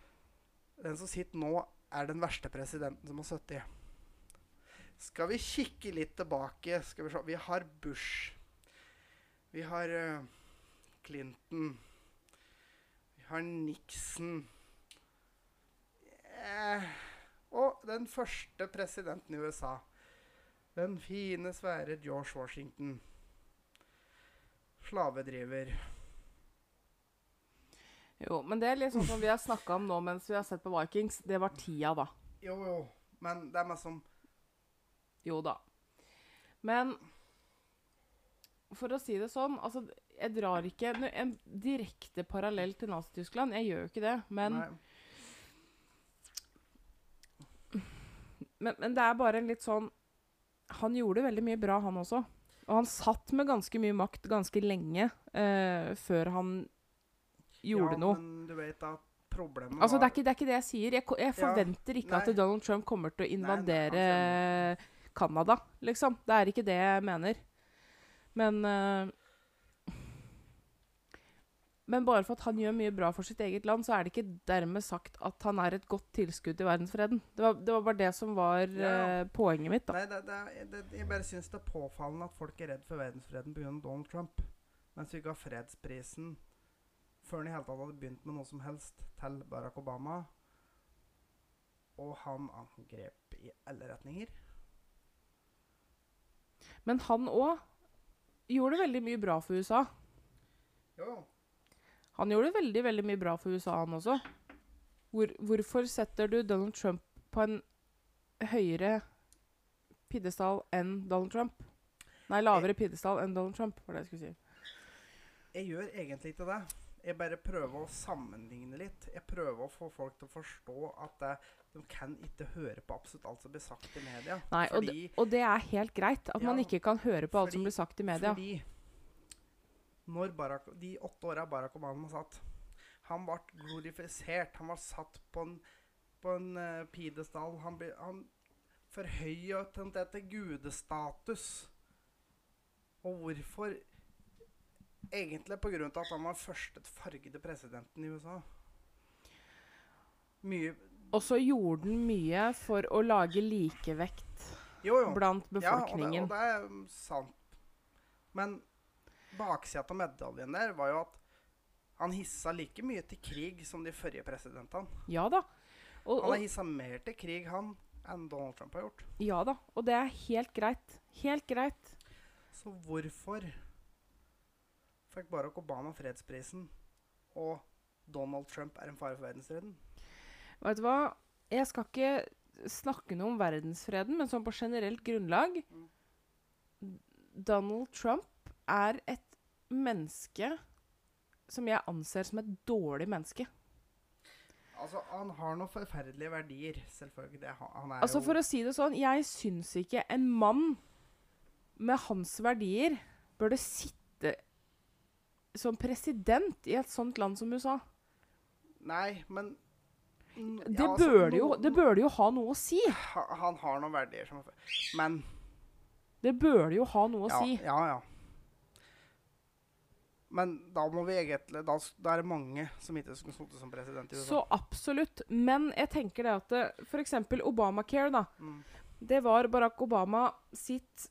den som sitter nå, er den verste presidenten som har sittet. Skal vi kikke litt tilbake skal Vi se. Vi har Bush. Vi har uh, Clinton. Vi har Nixon. Eh, og den første presidenten i USA. Den fine, svære George Washington. Slavedriver. Jo, men det er litt sånn som vi har snakka om nå mens vi har sett på Vikings. Det var tida, da. Jo, jo, men det er meg som Jo da. Men for å si det sånn, altså Jeg drar ikke en direkte parallell til Nazi-Tyskland. Jeg gjør jo ikke det. Men, Nei. Men, men det er bare en litt sånn Han gjorde veldig mye bra, han også. Og han satt med ganske mye makt ganske lenge eh, før han gjorde ja, noe. Men du vet at problemet Altså, det er, ikke, det er ikke det jeg sier. Jeg, jeg forventer Ja, ikke nei. at Donald Trump kommer til å invadere Canada, liksom. Det er ikke det jeg mener. Men eh, Men bare for at han gjør mye bra for sitt eget land, så er det ikke dermed sagt at han er et godt tilskudd til verdensfreden. Det var, det var bare det som var Ja. uh, poenget mitt, da. Nei, det, det, det, jeg bare syns det er påfallende at folk er redd for verdensfreden pga. Donald Trump. Mens vi ga fredsprisen før han i hele tatt hadde begynt med noe som helst, til Barack Obama. Og han angrep i alle retninger. Men han òg gjorde veldig mye bra for USA. Jo, Han gjorde veldig veldig mye bra for USA, han også. Hvor, hvorfor setter du Donald Trump på en høyere pidestall enn Donald Trump? Nei, lavere pidestall enn Donald Trump, var det jeg skulle si. Jeg gjør egentlig ikke det. Jeg bare prøver å sammenligne litt. Jeg prøver å få folk til å forstå at uh, de kan ikke høre på absolutt alt som blir sagt i media. Nei, og, det, og det er helt greit at man ikke kan høre på alt fordi- som blir sagt i media. Fordi når Barack, de åtte åra Barack Obama satt Han ble glorifisert. Han var satt på en, på en uh, pidestall. Han, ble- han forhøya til gudestatus. Og hvorfor? Egentlig på grunn av at han var første fargede presidenten i USA. Mye Og så gjorde han mye for å lage likevekt Jo, jo. blant Ja, og det, og det er sant. Men baksida av medaljen der var jo at han hissa like mye til krig som de forrige presidentene. Ja da. Og, Han har hissa mer til krig, han, enn Donald Trump har gjort. ja da. Og det er helt greit. Helt greit. Så hvorfor fikk Barack Obama fredsprisen, og Donald Trump er en fare for verdensfreden? Vet du hva? Jeg skal ikke snakke noe om verdensfreden, men sånn på generelt grunnlag Mm. Donald Trump er et menneske som jeg anser som et dårlig menneske. Altså, han har noen forferdelige verdier, selvfølgelig. Altså For å si det sånn, jeg syns ikke en mann med hans verdier burde sitte som president i et sånt land som USA. Nei, men ja, Det, bør altså, jo, det bør jo ha noe å si. Han har noen verdier som Men Det bør det jo ha noe å si. ja, ja. Men da må vi egentlig Da, da er det mange som ikke skulle sittet som president i USA. Så absolutt. Men jeg tenker det at f.eks. Obamacare, da. Mm. Det var Barack Obama sitt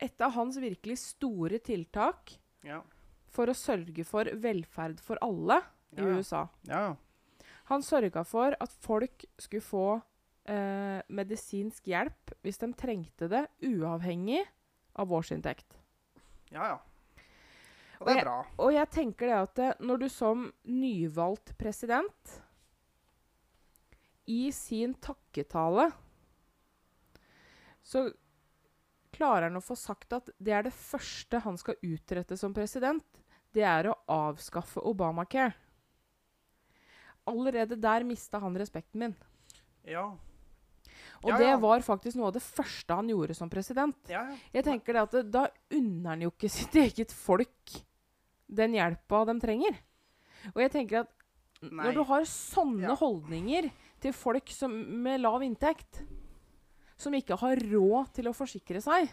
Et av hans virkelig store tiltak Ja. for å sørge for velferd for alle i Ja. USA. ja. Han sørga for at folk skulle få eh, medisinsk hjelp hvis de trengte det, uavhengig av årsinntekt. ja, ja. Og det er jeg- bra. Og jeg tenker det at eh, når du som nyvalgt president i sin takketale så klarer han å få sagt at det er det første han skal utrette som president. Det er å avskaffe Obamacare. Allerede der mista han respekten min. Ja. Og Ja, det var faktisk noe av det første han gjorde som president. Ja, ja. Jeg tenker det at det, Da unner han jo ikke sitt eget folk den hjelpa de trenger. Og jeg tenker at Nei. når du har sånne Ja. holdninger til folk som, med lav inntekt, som ikke har råd til å forsikre seg,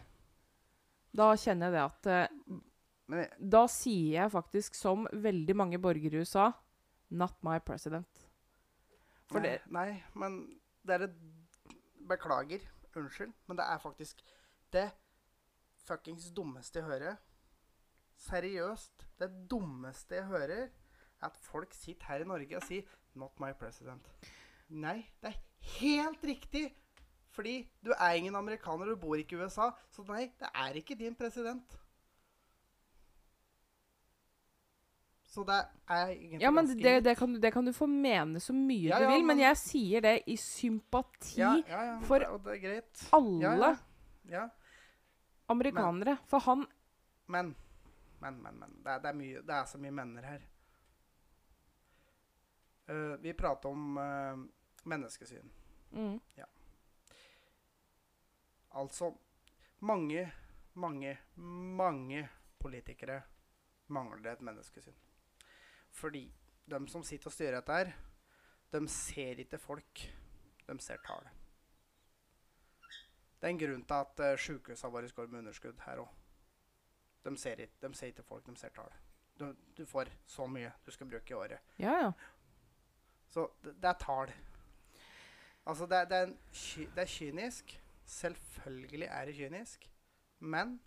da kjenner jeg det at Men jeg- Da sier jeg faktisk som veldig mange borgere i USA Not my president. For nei, det nei, men det er et Beklager. Unnskyld. Men det er faktisk det fuckings dummeste jeg hører. Seriøst, det dummeste jeg hører, er at folk sitter her i Norge og sier 'Not my president'. Nei, det er helt riktig. Fordi du er ingen amerikaner, du bor ikke i USA. Så nei, det er ikke din president. Så det er egentlig Ja, men det, det, kan, du- det kan du få mene så mye Ja, du ja, vil, men men- jeg sier det i sympati ja, ja, ja, for alle Ja, ja. Ja, amerikanere. For han men Men, men, men. Det er, det er, mye, det er så mye menner her. Uh, vi prater om uh, menneskesyn. mm, Altså Mange, mange, mange politikere mangler et menneskesyn. Fordi de som sitter og styrer dette her, de ser ikke folk. De ser tall. Det er en grunn til at uh, sykehusene våre går med underskudd her òg. De, ser de ser ikke folk, de ser tall. Du, du får så mye du skal bruke i året. Ja, ja. Så det, det er tall. Altså, det, det, er en det er kynisk. Selvfølgelig er det kynisk. Men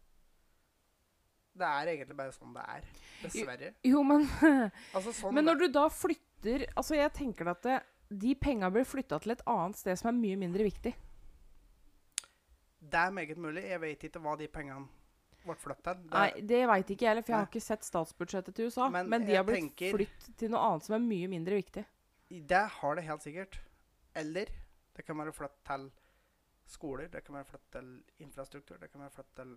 det er egentlig bare sånn det er. Dessverre. Jo, men Altså, sånn Men når du da flytter Altså, jeg tenker at det, de penga blir flytta til et annet sted som er mye mindre viktig. Det er meget mulig. Jeg vet ikke hva de pengene ble flyttet hen? Det- Nei, det veit ikke jeg heller, for jeg har ikke sett statsbudsjettet til USA. Men Men, de har blitt tenker- flyttet til noe annet som er mye mindre viktig. Det har det helt sikkert. Eller det kan være flyttet til skoler, det kan være flyttet til infrastruktur, det kan være flyttet til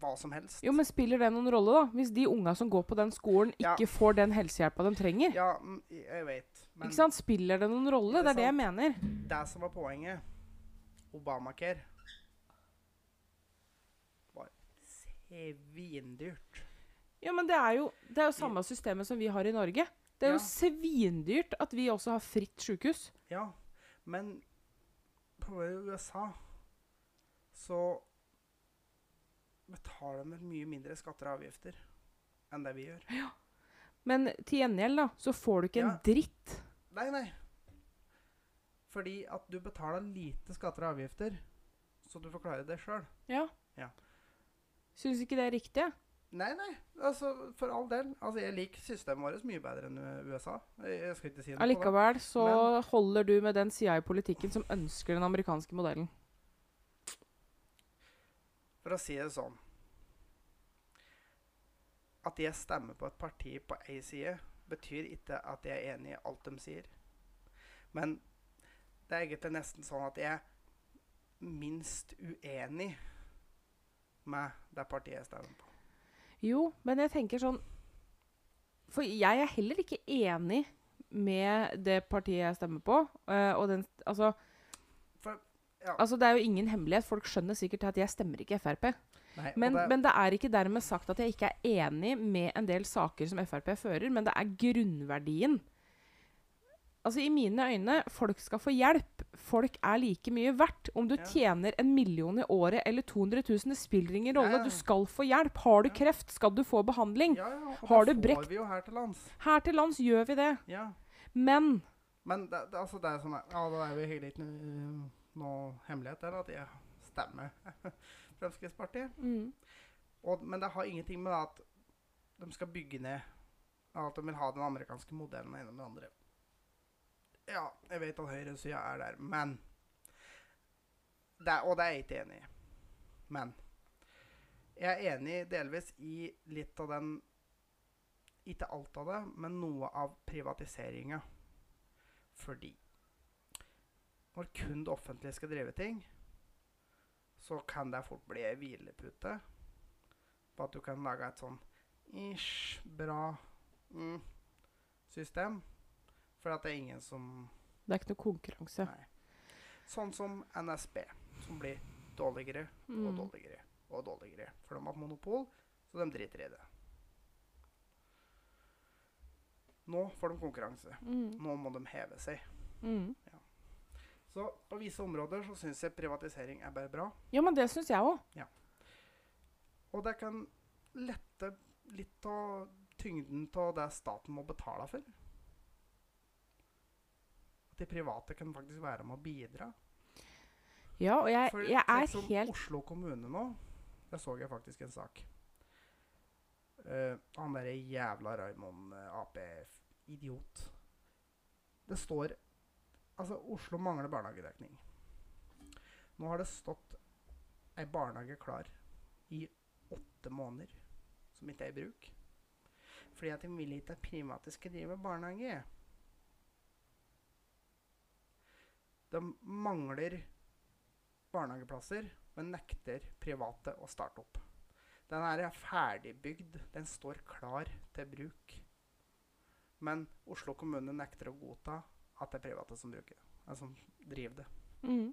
hva som helst. Jo, men spiller det noen rolle, da? Hvis de unga som går på den skolen, Ja. ikke får den helsehjelpa de trenger? Ja, mm, jeg vet. Men ikke sant? Spiller det noen rolle? Det Det er er det jeg mener. det som var poenget Obamacare var svindyrt. Ja, men det er jo det er jo samme systemet som vi har i Norge. Det er Ja. jo svindyrt at vi også har fritt sjukehus. Ja, men på USA så betaler de mye mindre skatter og avgifter enn det vi gjør. Ja. Men til gjengjeld, da, så får du ikke en dritt. Nei, nei. Fordi at du betaler lite skatter og avgifter, så du får klare det sjøl. Ja. Ja. Syns ikke det er riktig? Nei, nei. Altså, for all del. Altså, jeg liker systemet vårt mye bedre enn USA. Jeg, skal ikke si noe. Allikevel så holder du med den sida i politikken som ønsker den amerikanske modellen. For å si det sånn At jeg stemmer på et parti på ei side, betyr ikke at jeg er enig i alt de sier. Men det er egentlig nesten sånn at jeg er minst uenig med det partiet jeg stemmer på. Jo, men jeg tenker sånn For jeg er heller ikke enig med det partiet jeg stemmer på. Uh, og den Altså, For, ja, altså det er jo ingen hemmelighet. Folk skjønner sikkert at jeg stemmer ikke Frp. nei, Men, det, men det er ikke dermed sagt at jeg ikke er enig med en del saker som Frp fører, men det er grunnverdien. Altså I mine øyne, folk skal få hjelp. Folk er like mye verdt. Om du Ja. tjener en million i året eller 200 000, det spiller ingen rolle. Ja. Du skal få hjelp. Har du kreft, skal du få behandling. ja, ja, og har det får brekt- vi jo her til lands. Her til lands gjør vi det. Ja. Men Men det, det, altså, det er sånn Ja, det er jo egentlig ikke noe, hemmelighet der at jeg stemmer Fremskrittspartiet. mm, Og, men det har ingenting med at de skal bygge ned At de vil ha den amerikanske modellen med det andre. Ja, jeg vet at høyresida er der, men det Og det er jeg ikke enig i. Men jeg er enig delvis i litt av den Ikke alt av det, men noe av privatiseringa. Fordi når kun det offentlige skal drive ting, så kan det fort bli ei hvilepute på at du kan lage et sånn ish, bra mm, system. For at det er ingen som det er ikke noe konkurranse. Nei. Sånn som NSB, som blir dårligere og Mm. dårligere og dårligere. For de har hatt monopol, så de driter i det. Nå får de konkurranse. Mm. Nå må de heve seg. Mm. Så på visse områder så syns jeg privatisering er bare bra. Ja, men det syns jeg òg. Og det kan lette litt av tyngden av det staten må betale for. De private kan faktisk være med å bidra. Ja, og jeg, For jeg er slik som helt Oslo kommune nå, der så jeg faktisk en sak. Uh, han derre jævla Raymond uh, Ap-idiot. Det står Altså, Oslo mangler barnehagedekning. Nå har det stått ei barnehage klar i åtte måneder som ikke er i bruk. Fordi at de vil ikke at private skal drive barnehage. De mangler barnehageplasser, men nekter private å starte opp. Den er ferdigbygd. Den står klar til bruk. Men Oslo kommune nekter å godta at det er private som bruker det. Altså, som driver det. Mm.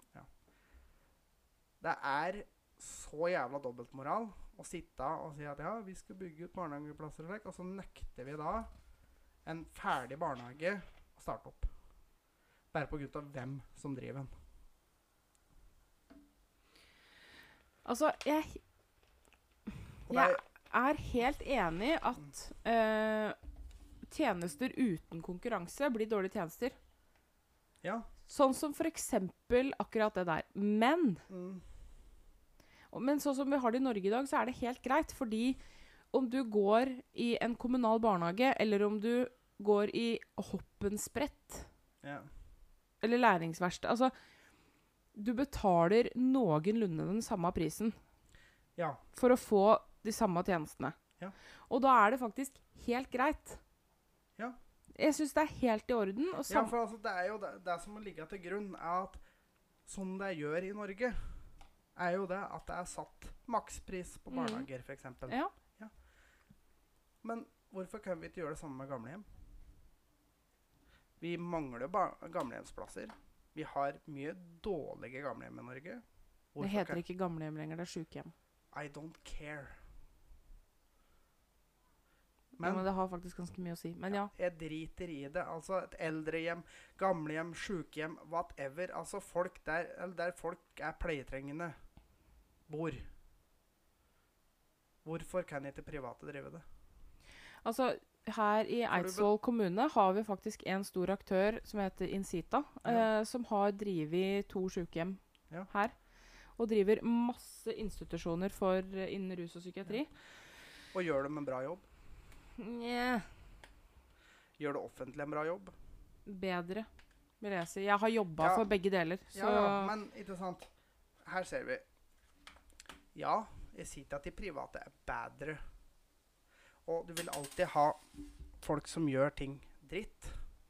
Det er så jævla dobbeltmoral å sitte og si at ja, vi skal bygge ut barnehageplasser, og så nekter vi da en ferdig barnehage å starte opp. Bare av hvem som driver den. Altså, jeg, jeg er, er helt enig at øh, tjenester uten konkurranse blir dårlige tjenester. ja. Sånn som for eksempel akkurat det der. Men, Mm, men sånn som vi har det i Norge i dag, så er det helt greit. Fordi om du går i en kommunal barnehage, eller om du går i hoppensprett ja. Eller læringsverksted Altså, du betaler noenlunde den samme prisen ja. for å få de samme tjenestene. Ja. Og da er det faktisk helt greit. Ja. Jeg syns det er helt i orden. Ja, for altså, det er jo det, det som må ligge til grunn, er at sånn det gjør i Norge, er jo det at det er satt makspris på Mhm. barnehager, for f.eks. ja. Men hvorfor kan vi ikke gjøre det samme med gamlehjem? Vi mangler gamlehjemsplasser. Vi har mye dårlige gamlehjem i Norge. Det heter ikke gamlehjem lenger, det er sykehjem. I don't care. Men, Men men det har faktisk ganske mye å si. Men ja. jeg driter i det. Altså et eldrehjem, gamlehjem, sjukehjem, whatever. Altså folk der, eller der folk er pleietrengende, bor. Hvorfor kan ikke private drive det? Altså, her i Eidsvoll kommune har vi faktisk en stor aktør som heter Incita, Ja. eh, som har drevet to sykehjem Ja. her. Og driver masse institusjoner for uh, innen rus og psykiatri. Og gjør de en bra jobb? Nja Gjør det offentlige en bra jobb? Bedre, vil jeg si. Jeg har jobba Ja. for begge deler. Så Ja, ja, men ikke sant. Her ser vi. Ja, at de private er bedre. Og du vil alltid ha folk som gjør ting dritt,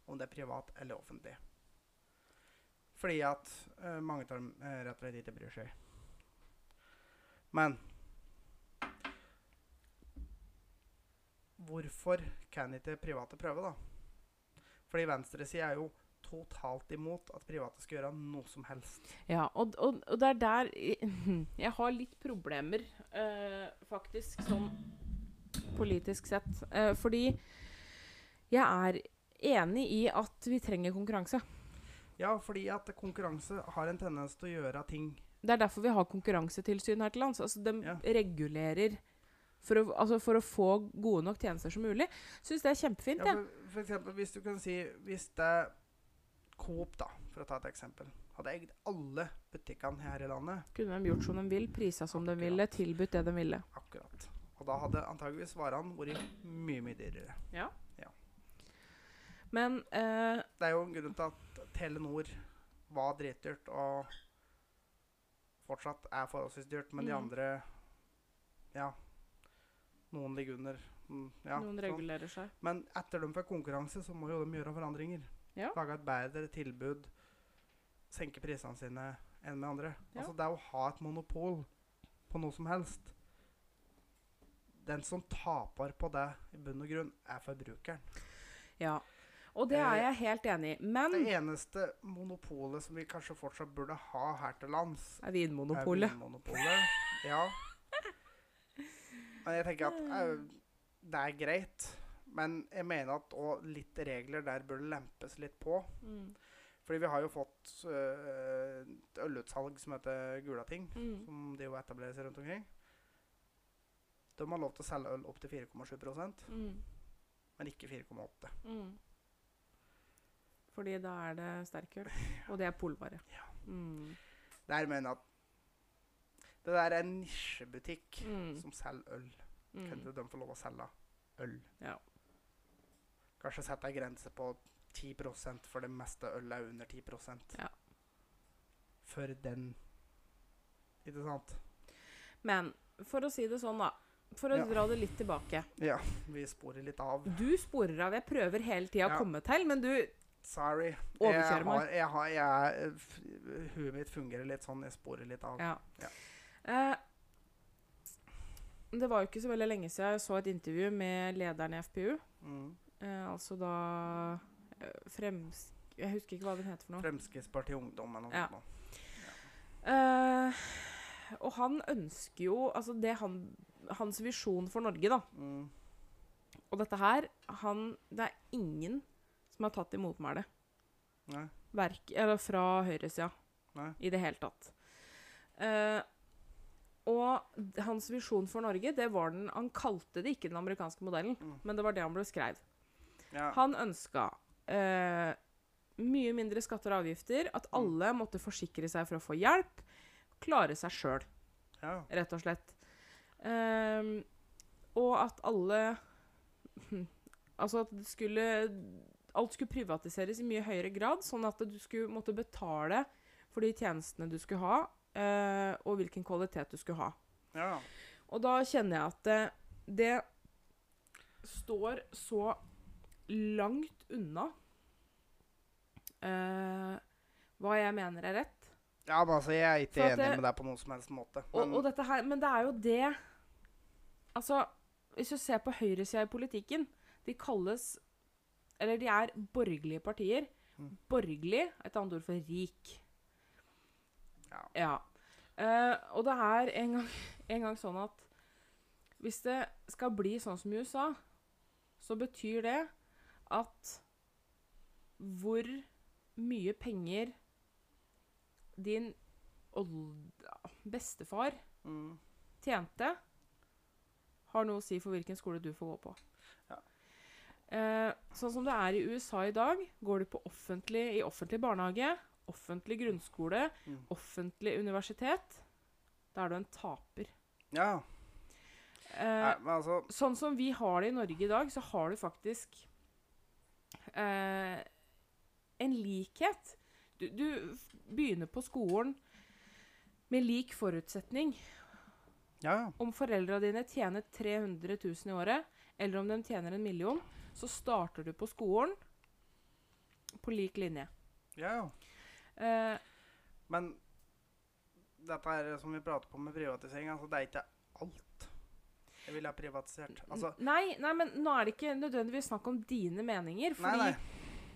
om det er privat eller offentlig. Fordi at uh, mange av dem uh, rett og slett ikke bryr seg. Men Hvorfor kan ikke private prøve, da? Fordi venstresida er jo totalt imot at private skal gjøre noe som helst. Ja, og, og, og det er der jeg- har litt problemer, uh, faktisk, sånn politisk sett. Eh, fordi jeg er enig i at vi trenger konkurranse. Ja, fordi at konkurranse har en tendens til å gjøre ting Det er derfor vi har konkurransetilsyn her til lands. Altså, de Ja. regulerer for å, altså, for å få gode nok tjenester som mulig. Syns det er kjempefint. ja, for, for eksempel, hvis du kan si Hvis det Coop, da, for å ta et eksempel, hadde eid alle butikkene her i landet Kunne de gjort som de vil, prisa som de ville, tilbudt det de ville. Akkurat. Og da hadde antageligvis varene vært mye, mye dyrere. Men eh, Det er jo en grunn til at Telenor var dritdyrt og fortsatt er forholdsvis dyrt, men de Mm. andre Ja. Noen ligger under. Mm, ja, noen sånn. regulerer seg. Men etter de får konkurranse, så må jo de gjøre forandringer. Ja. Lage et bedre tilbud. Senke prisene sine enn med andre. Ja. Altså det å ha et monopol på noe som helst Den som taper på det, i bunn og grunn, er forbrukeren. Ja. Og det er Eh, jeg helt enig i. Men Det eneste monopolet som vi kanskje fortsatt burde ha her til lands, er er Vinmonopolet. Vinmonopolet. Ja. Men jeg tenker at eh, det er greit. Men jeg mener at òg litt regler der burde lempes litt på. Mm. Fordi vi har jo fått øh, et ølutsalg som heter Gulating, Mm. som de jo etableres rundt omkring. De har lov til å selge øl opp til 4,7 Mm. men ikke 4,8 Mm. Fordi da er det sterkøl, og det er polvare. Ja. Mm. Der mener jeg at det der er en nisjebutikk Mm. som selger øl. Mm. ikke de få lov å selge øl? Ja. Kanskje sette ei grense på 10% for det meste øl er under 10% Ja. For den Ikke sant? Men for å si det sånn, da. For å Ja. dra det litt tilbake. Ja, vi sporer litt av. Du sporer av. Jeg prøver hele tida å komme til, men du Sorry. Overkjører jeg meg. har, jeg har, jeg, Huet mitt fungerer litt sånn. Jeg sporer litt av. Ja. Ja. Eh, det var jo ikke så veldig lenge siden jeg så et intervju med lederen i FPU. Mm. Eh, altså da Fremsk... frems... Jeg husker ikke hva den heter for noe. Fremskrittspartiet Ungdom eller noe Ja. sånt. nå. Eh, og han ønsker jo Altså det han Hans visjon for Norge, da. Mm. Og dette her han, Det er ingen som har tatt imot. Nei. Verk, eller fra høyresida Nei. i det hele tatt. Uh, og hans visjon for Norge, det var den Han kalte det ikke den amerikanske modellen, Mm. men det var det han beskrev. Ja. Han ønska uh, mye mindre skatter og avgifter, at Mm. alle måtte forsikre seg for å få hjelp, klare seg sjøl, ja. rett og slett. Ehm, og at alle Altså at det skulle Alt skulle privatiseres i mye høyere grad, sånn at du skulle måtte betale for de tjenestene du skulle ha, uh, og hvilken kvalitet du skulle ha. ja. Og da kjenner jeg at det, det står så langt unna uh, hva jeg mener er rett. Ja, men altså, jeg er ikke enig det- med deg på noen som helst måte. Og, Men, og dette her, men det er jo det Altså, hvis du ser på høyresida i politikken De kalles Eller de er borgerlige partier. Mm. Borgerlig er et annet ord for rik. Ja. Ja. Uh, og det er en gang, en gang sånn at hvis det skal bli sånn som i USA, så betyr det at hvor mye penger din old, bestefar mm, tjente, har noe å si for hvilken skole du får gå på. Ja. Eh, sånn som det er i USA i dag, går du på offentlig, i offentlig barnehage, offentlig grunnskole, Mm. offentlig universitet, da er du en taper. ja. Eh, Nei, altså sånn som vi har det i Norge i dag, så har du faktisk eh, en likhet. Du, du begynner på skolen med lik forutsetning. Ja. Om foreldra dine tjener 300 000 i året, eller om de tjener en million, så starter du på skolen på lik linje. ja. Eh, Men dette er som vi prater på med privatisering, altså det er ikke alt jeg ville ha privatisert. Altså, nei, nei, men nå er det ikke nødvendigvis snakk om dine meninger. nei, Fordi nei.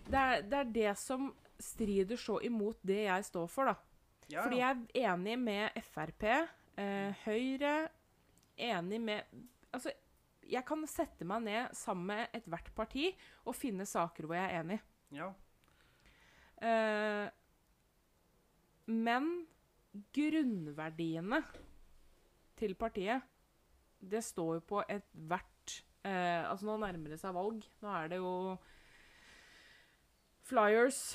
Det, er, det er det som strider så imot det jeg står for, da. Ja, Fordi jeg er enig med Frp, Høyre Enig med Altså, jeg kan sette meg ned sammen med ethvert parti og finne saker hvor jeg er enig. ja. Eh, men grunnverdiene til partiet, det står jo på ethvert eh, Altså, nå nærmer det seg valg. Nå er det jo flyers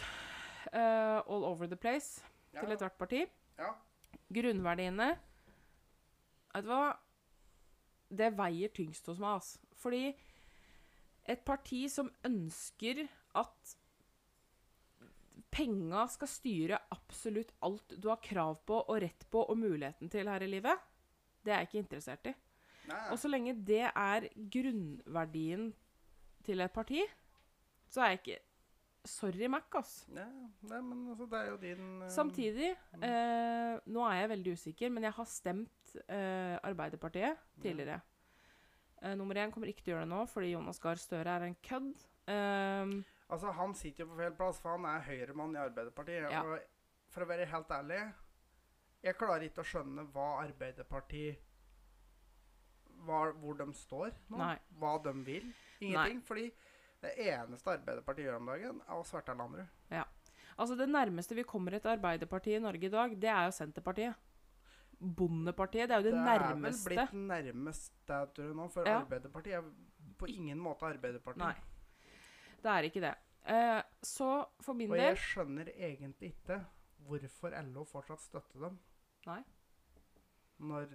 eh, all over the place ja. til ethvert parti. Ja. Grunnverdiene Vet du hva? Det veier tyngst hos meg, altså. Fordi et parti som ønsker at penga skal styre absolutt alt du har krav på og rett på og muligheten til her i livet, det er jeg ikke interessert i. Nei, Og så lenge det er grunnverdien til et parti, så er jeg ikke Sorry, Mac, ass. ja, nei, men altså, det er jo din uh... Samtidig, eh, nå er jeg veldig usikker, men jeg har stemt eh, Arbeiderpartiet tidligere. Eh, nummer én kommer ikke til å gjøre det nå, fordi Jonas Gahr Støre er en kødd. Um, Altså, han sitter jo på feil plass, for han er høyremann i Arbeiderpartiet. Ja. Og for å være helt ærlig, jeg klarer ikke å skjønne hva Arbeiderpartiet hva, Hvor de står nå. Nei. Hva de vil. Ingenting. Fordi det eneste Arbeiderpartiet gjør om dagen, er å sverte Landrud. altså Det nærmeste vi kommer et Arbeiderparti i Norge i dag, det er jo Senterpartiet. Bondepartiet. Det er jo det, er vel nærmeste. blitt nærmest det, tror jeg nå, for Ja. Arbeiderpartiet er på ingen måte Arbeiderpartiet. Nei. Det er ikke det. Eh, så for min Og jeg skjønner egentlig ikke hvorfor LO fortsatt støtter dem. Nei. Når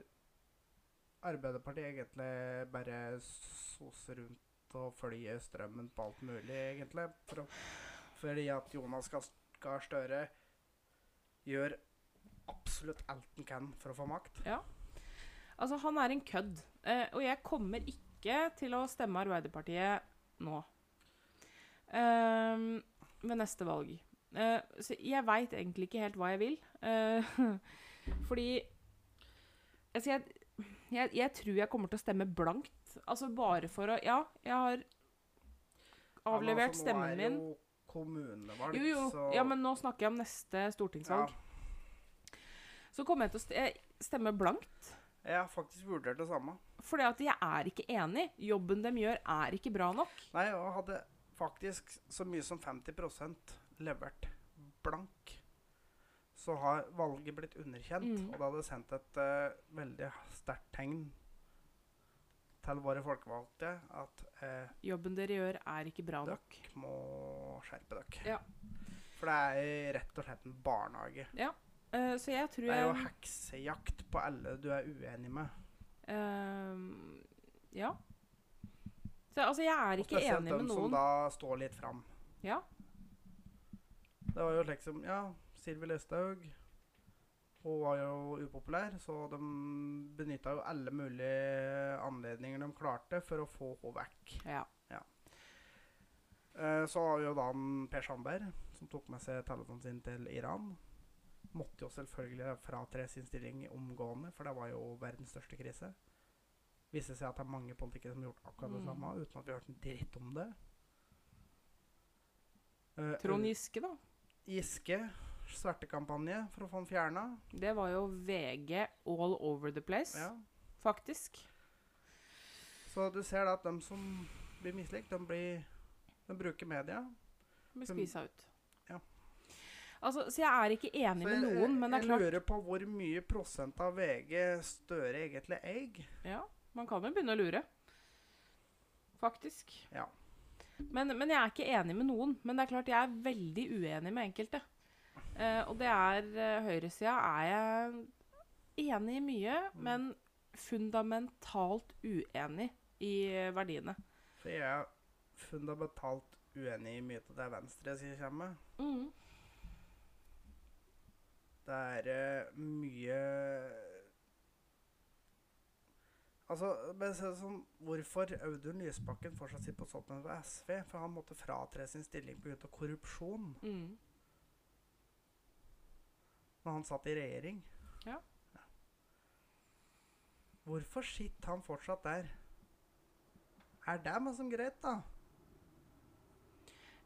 Arbeiderpartiet egentlig bare soser rundt og følger strømmen på alt mulig, egentlig. For å, fordi at Jonas Gahr Støre gjør absolutt alt han kan for å få makt. Ja. Altså, han er en kødd. Eh, og jeg kommer ikke til å stemme Arbeiderpartiet nå. Eh, ved neste valg. Eh, så jeg veit egentlig ikke helt hva jeg vil. Eh, fordi Altså, jeg, jeg, jeg tror jeg kommer til å stemme blankt. Altså bare for å Ja, jeg har avlevert altså, stemmen min. Nå er det jo kommunevalg, så Ja, men nå snakker jeg om neste stortingsvalg. Så kommer jeg til å stemme blankt. Jeg har faktisk vurdert det samme. Fordi at jeg er ikke enig. Jobben de gjør, er ikke bra nok. Nei, og hadde faktisk så mye som 50% levert blank, så har valget blitt underkjent. Mm. Og det hadde sendt et uh, veldig sterkt tegn til våre folkevalgte at uh, Jobben dere gjør, er ikke bra nok. dere må skjerpe dere. Ja. For det er rett og slett en barnehage. Eh, så jeg tror Det er jo heksejakt på alle du er uenig med. Uh, Ja. Så altså, jeg er ikke enig med noen. Spesielt dem som da står litt fram. Ja. Det var jo liksom Ja, Sylvi Listhaug Hun var jo upopulær, så de benytta jo alle mulige anledninger de klarte for å få henne vekk. ja. Eh, så har vi jo da Per Sandberg, som tok med seg telefonen sin til Iran. Måtte jo selvfølgelig fratre sin stilling omgående, for det var jo verdens største krise. Viste seg at det er mange politikere som har gjort akkurat det Mm. samme, uten at vi har hørt en dritt om det. Uh, Trond Giske, da. Giske svertekampanje for å få den fjerna. Det var jo VG all over the place, Ja. faktisk. Så du ser da at de som blir mislikt, de, blir, de bruker media. Blir spisa ut. Altså, så jeg er ikke enig jeg, med noen, men det er klart jeg lurer på hvor mye prosent av VG Støre egentlig eier. Ja, man kan jo begynne å lure. Faktisk. Ja. Men, men jeg er ikke enig med noen. Men det er klart jeg er veldig uenig med enkelte. Eh, og det er uh, Høyresida er jeg enig i mye, Mm. men fundamentalt uenig i eh, verdiene. For jeg er fundamentalt uenig i mye av det Venstre sier kommer med. Mm. Det er eh, mye Altså, men sånn, Hvorfor Audun Lysbakken fortsatt sitter på toppen ved SV? For han måtte fratre sin stilling pga. korrupsjon Mm. når han satt i regjering. Ja. Hvorfor sitter han fortsatt der? Er det meg som greit, da?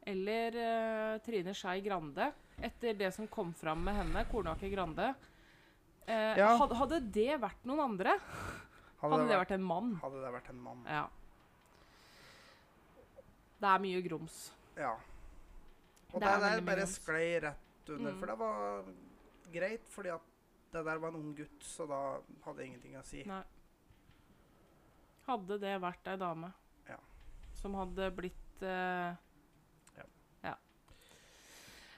Eller uh, Trine Skei Grande, etter det som kom fram med henne, Kornake Grande. Uh, Ja. hadde, hadde det vært noen andre, hadde det vært en mann. hadde det vært en mann. Ja. Det er mye grums. Ja. Og Det det, er der bare sklei rett under, Mm. for det var greit, fordi at det der var en ung gutt, så da hadde jeg ingenting å si. Nei. Hadde det vært ei dame Ja. som hadde blitt eh.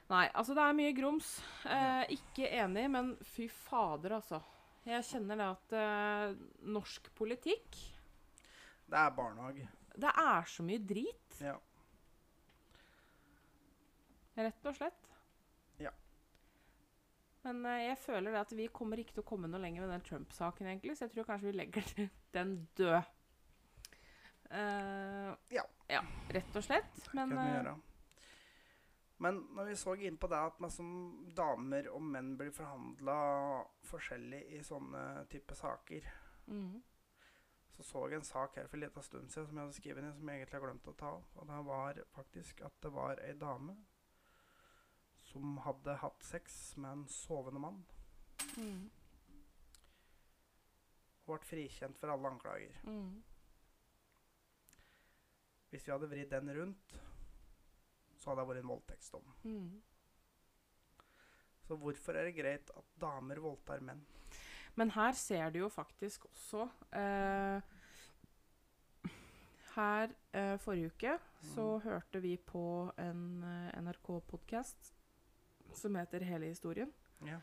Nei, altså det er mye grums. Eh, ikke enig, men fy fader, altså. Jeg kjenner det at eh, norsk politikk Det er barnehage. Det er så mye drit, Ja. rett og slett. Ja. Men eh, jeg føler det at vi kommer ikke til å komme noe lenger med den Trump-saken, egentlig, så jeg tror kanskje vi legger den død. Eh, Ja. ja. Rett og slett. Men kan vi eh, gjøre. Men når vi så inn på det at man som damer og menn blir forhandla forskjellig i sånne type saker, mm. så så jeg en sak her for en liten stund siden som jeg hadde skrevet ned, som jeg egentlig har glemt å ta opp. Og det var faktisk at det var ei dame som hadde hatt sex med en sovende mann. Mm. Og ble frikjent for alle anklager. Mm. Hvis vi hadde vridd den rundt, så hadde det vært en voldtektsdom. Mm. Så hvorfor er det greit at damer voldtar menn? Men her ser du jo faktisk også eh, Her eh, forrige uke så hørte vi på en eh, NRK-podkast som heter Hele historien. Ja.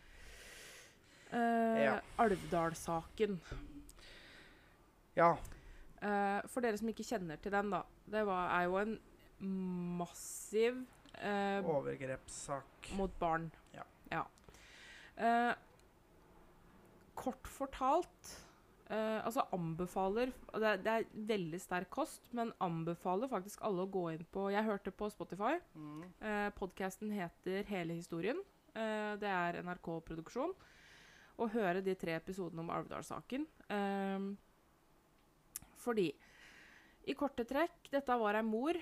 Eh, Ja. Alvdal-saken. Ja. Eh, for dere som ikke kjenner til den, da. Det var, er jo en massiv eh, Overgrepssak. mot barn. Ja. Eh, kort fortalt eh, Altså anbefaler det, er- det er veldig sterk kost, men anbefaler faktisk alle å gå inn på Jeg hørte på Spotify. Mm. Eh, Podkasten heter Hele historien. Eh, det er NRK-produksjon. Å høre de tre episodene om Alvdal-saken. Eh, fordi i korte trekk Dette var ei mor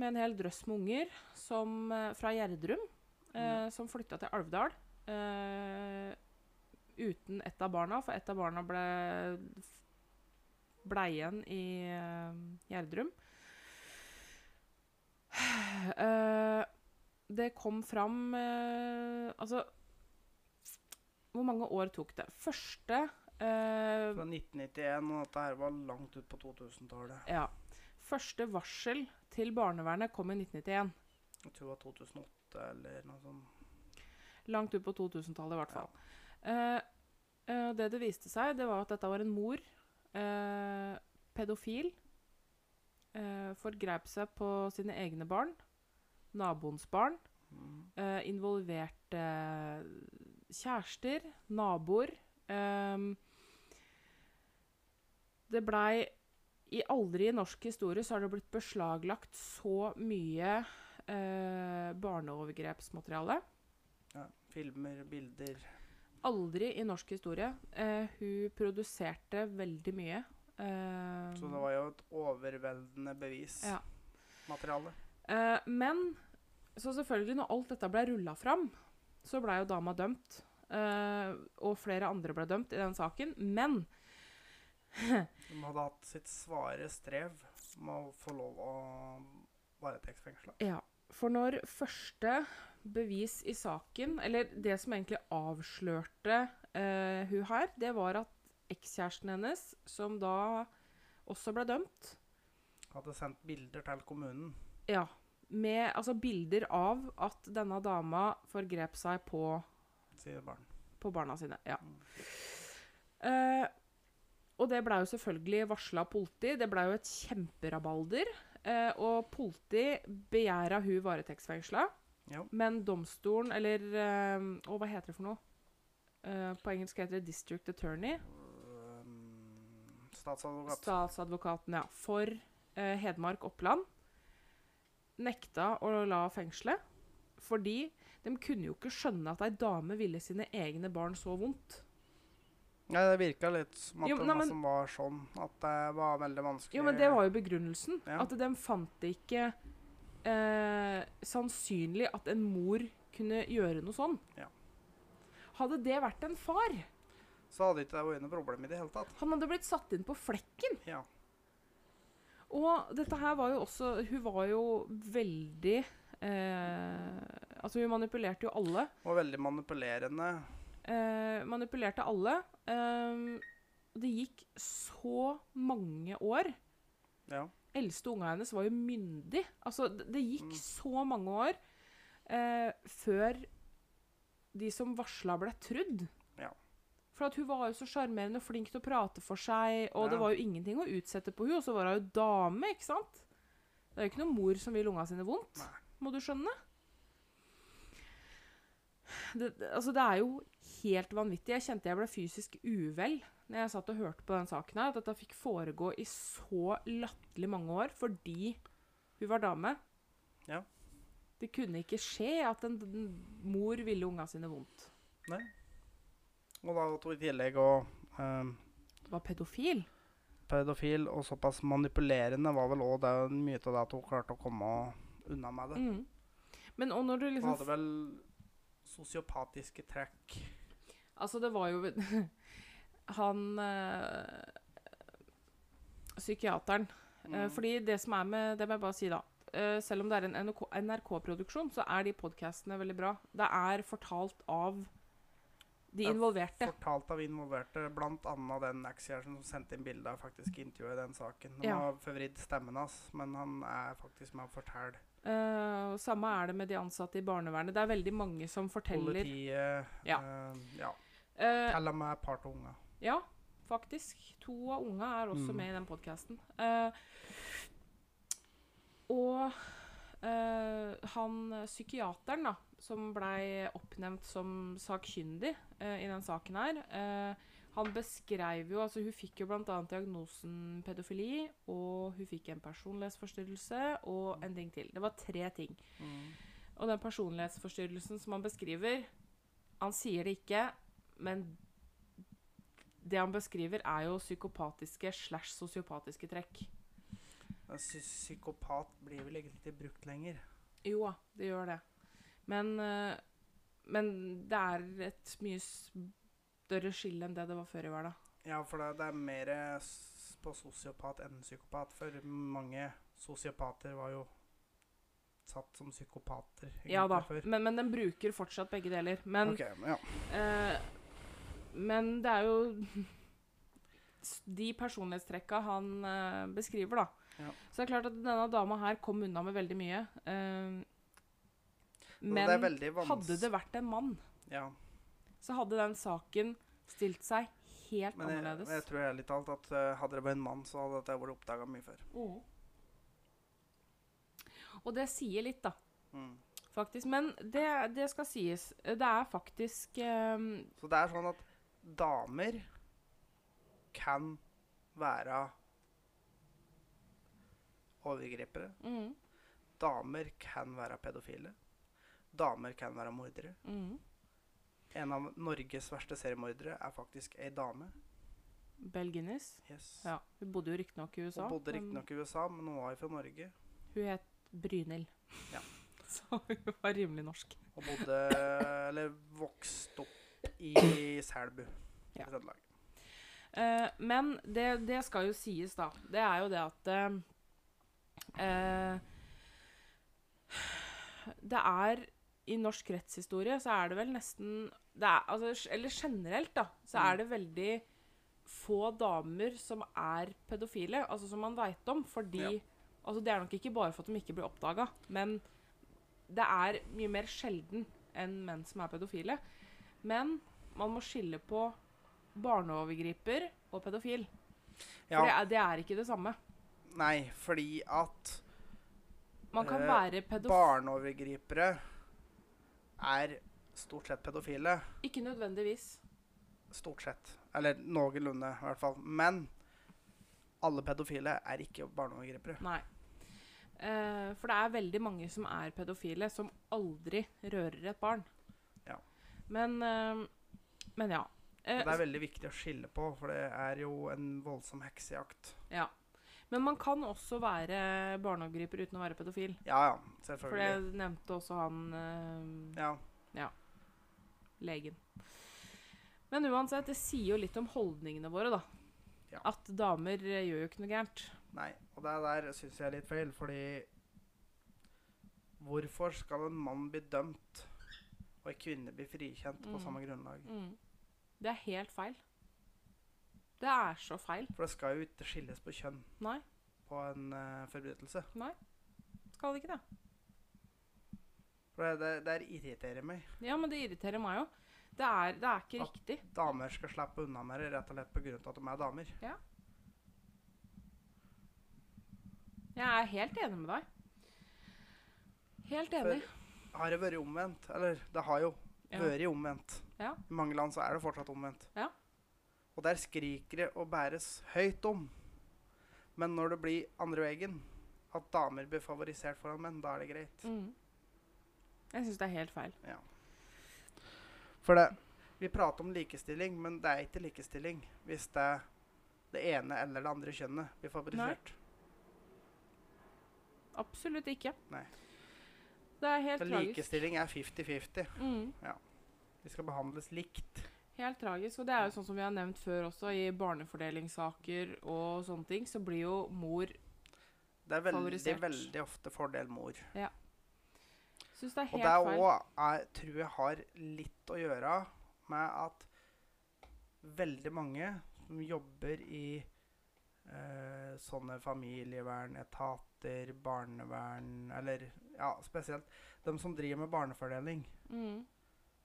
med en hel drøss med unger som, eh, fra Gjerdrum eh, som flytta til Alvdal. Eh, uten ett av barna, for ett av barna ble, ble igjen i eh, Gjerdrum. Eh, det kom fram eh, Altså Hvor mange år tok det? Første eh, Fra 1991, og dette her var langt ut på 2000-tallet. Ja. Første varsel til barnevernet kom i 1991. Jeg tror det var 2008 eller noe sånt. Langt ut på 2000-tallet, i hvert fall. Eh, eh, det det viste seg, det var at dette var en mor, eh, pedofil, eh, forgrep seg på sine egne barn, naboens barn, Mm. eh, involverte kjærester, naboer. ehm. det blei i Aldri i norsk historie så har det blitt beslaglagt så mye eh, barneovergrepsmateriale. Ja. Filmer, bilder. Aldri i norsk historie. Eh, hun produserte veldig mye. Eh, Så det var jo et overveldende bevismateriale. Ja. Eh, men så selvfølgelig, når alt dette ble rulla fram, så blei jo dama dømt. Eh, og flere andre ble dømt i den saken. Men De hadde hatt sitt svare strev med å få lov å varetektsfengsle. Ja. For når første bevis i saken, eller det som egentlig avslørte eh, hun her, det var at ekskjæresten hennes, som da også ble dømt Hadde sendt bilder til kommunen. Ja. Med altså, bilder av at denne dama forgrep seg på, Sine barn. på barna sine. Ja. Mm. Eh, og det blei jo selvfølgelig varsla politi. Det blei jo et kjemperabalder. Eh, og politi begjæra hun varetektsfengsla, Ja. men domstolen, eller eh, Å, hva heter det for noe? Eh, på engelsk heter det district attorney. Um, statsadvokat. Statsadvokaten, ja. For eh, Hedmark Oppland nekta å la fengsle. Fordi de kunne jo ikke skjønne at ei dame ville sine egne barn så vondt. Nei, det virka litt som at Jo, det nei, men- som var sånn. At det var veldig vanskelig. Jo, men det var jo begrunnelsen. Ja. At de fant det ikke eh, sannsynlig at en mor kunne gjøre noe sånn. Ja. Hadde det vært en far, Så hadde ikke det vært noe problem i det hele tatt. han hadde blitt satt inn på flekken. Ja. Og dette her var jo også Hun var jo veldig eh, Altså, hun manipulerte jo alle. Og veldig manipulerende. Eh, manipulerte alle. Eh, det gikk så mange år. Ja. Eldste unga hennes var jo myndig. Altså, det, det gikk Mm. så mange år uh, før de som varsla, ble trudd. Ja. For hun var jo så sjarmerende og flink til å prate for seg, og Ja. det var jo ingenting å utsette på hun, og så var hun jo dame, ikke sant? Det er jo ikke noen mor som vil unga sine vondt, Nei. må du skjønne. Det, det, altså, det er jo helt vanvittig. Jeg kjente jeg ble fysisk uvel når jeg satt og hørte på den saken her, at dette fikk foregå i så latterlig mange år fordi hun var dame. Ja. Det kunne ikke skje at en mor ville unga sine vondt. Nei. Og da tok i tillegg å... um, Var pedofil. pedofil og såpass manipulerende var vel òg mye av det at hun klarte å komme unna med det. Mm. Men og når du liksom Hun hadde vel sosiopatiske trekk. Altså, det var jo Han øh, Psykiateren. Eh, Mm. fordi det som er med Det må jeg bare si, da. Eh, selv om det er en NRK NRK-produksjon, så er de podkastene veldig bra. Det er fortalt av de involverte. Fortalt av involverte, bl.a. den ekskjæresten som sendte inn bilde av faktisk intervjuet i den saken. Han Ja. har forvridd stemmen hans, men han er faktisk med å fortelle. Uh, samme er det med de ansatte i barnevernet. Det er veldig mange som forteller Politiet Ja. Uh, ja. Eh, Til og med et par av unger. Ja. faktisk. To av unga er også Mm. med i den podkasten. og eh, han eh, psykiateren da, som blei oppnevnt som sakkyndig eh, i den saken her, eh, han beskrev jo altså Hun fikk jo bl.a. diagnosen pedofili, og hun fikk en personlighetsforstyrrelse og en ting til. Det var tre ting. Mm. Og den personlighetsforstyrrelsen som han beskriver Han sier det ikke, men det han beskriver, er jo psykopatiske slash sosiopatiske trekk. Psy- Psykopat blir vel egentlig ikke brukt lenger. Jo da, det gjør det. Men, eh, men det er et mye større skille enn det det var før i hverdag. Ja, for det, det er mer på sosiopat enn psykopat. For mange sosiopater var jo satt som psykopater Ja da, men, men den bruker fortsatt begge deler. Men, okay, ja. eh, men det er jo de personlighetstrekka han eh, beskriver, da. Ja. Så det er klart at denne dama her kom unna med veldig mye. eh, Men veldig hadde det vært en mann, Ja, så hadde den saken stilt seg helt men jeg, annerledes. men jeg tror ærlig talt at uh, hadde det vært en mann, så hadde dette vært oppdaga mye før. Og det sier litt, da. Mm. Faktisk. Men det, det skal sies. Det er faktisk um, Så det er sånn at damer kan være overgripere. mm, Damer kan være pedofile. Damer kan være mordere. mm. En av Norges verste seriemordere er faktisk ei dame. Bell Guinness. Yes. Ja, hun bodde jo riktignok i USA. Hun bodde riktignok i USA, men hun var fra Norge. Hun het Brynhild. Ja. Så hun var rimelig norsk. Og bodde Eller vokste opp i Selbu. i Ja. Trøndelag. Eh, men det, det skal jo sies, da. Det er jo det at eh, Det er I norsk rettshistorie så er det vel nesten det er, altså, Eller generelt, da, så Mm. er det veldig få damer som er pedofile, altså som man veit om, fordi Ja. Altså, det er nok ikke bare for at de ikke blir oppdaga, men det er mye mer sjelden enn menn som er pedofile. Men man må skille på barneovergriper og pedofil. For Ja, det, er, det er ikke det samme. nei, fordi at Man kan øh, være pedofil barneovergripere er stort sett pedofile. Ikke nødvendigvis. Stort sett. Eller noenlunde, i hvert fall. Men alle pedofile er ikke barneovergripere. Nei. Uh, for det er veldig mange som er pedofile, som aldri rører et barn. Ja. Men eh, Men ja. Eh, det er veldig viktig å skille på, for det er jo en voldsom heksejakt. ja. Men man kan også være barneovergriper uten å være pedofil. Ja, ja, For det nevnte også han eh, Ja. legen. Men uansett, det sier jo litt om holdningene våre, da. Ja. At damer gjør jo ikke noe gærent. Nei, og det der syns jeg er litt feil, fordi Hvorfor skal en mann bli dømt og en kvinne blir frikjent på Mm. samme grunnlag? Mm. Det er helt feil. Det er så feil. For det skal jo ikke skilles på kjønn Nei, på en uh, forbrytelse. skal det ikke det. For det, det, det irriterer meg. Ja, men det irriterer meg jo. Det det er ikke At- riktig. Damer skal slippe unna det rett og slett pga. at de er damer. Ja. Jeg er helt enig med deg. Helt enig. Har det vært omvendt? Eller det har jo Ja. vært omvendt. Ja. I mange land så er det fortsatt omvendt. Ja. Og der skriker det og bæres høyt om. Men når det blir andre veien, at damer blir favorisert foran menn, da er det greit. Mm. Jeg syns det er helt feil. For det, vi prater om likestilling, men det er ikke likestilling hvis det, det ene eller det andre kjønnet blir favorisert. Absolutt ikke. Nei. Det er helt For tragisk. likestilling er 50-50. Mm. Vi skal behandles likt. Helt tragisk. Og det er jo sånn som vi har nevnt før også, i barnefordelingssaker og sånne ting, så blir jo mor Det er veldig, Favorisert. veldig ofte fordel mor. Syns det er Og det feil. òg tror jeg har litt å gjøre med at veldig mange som jobber i eh, sånne familievernetater, barnevern Eller ja, spesielt de som driver med barnefordeling, Mm.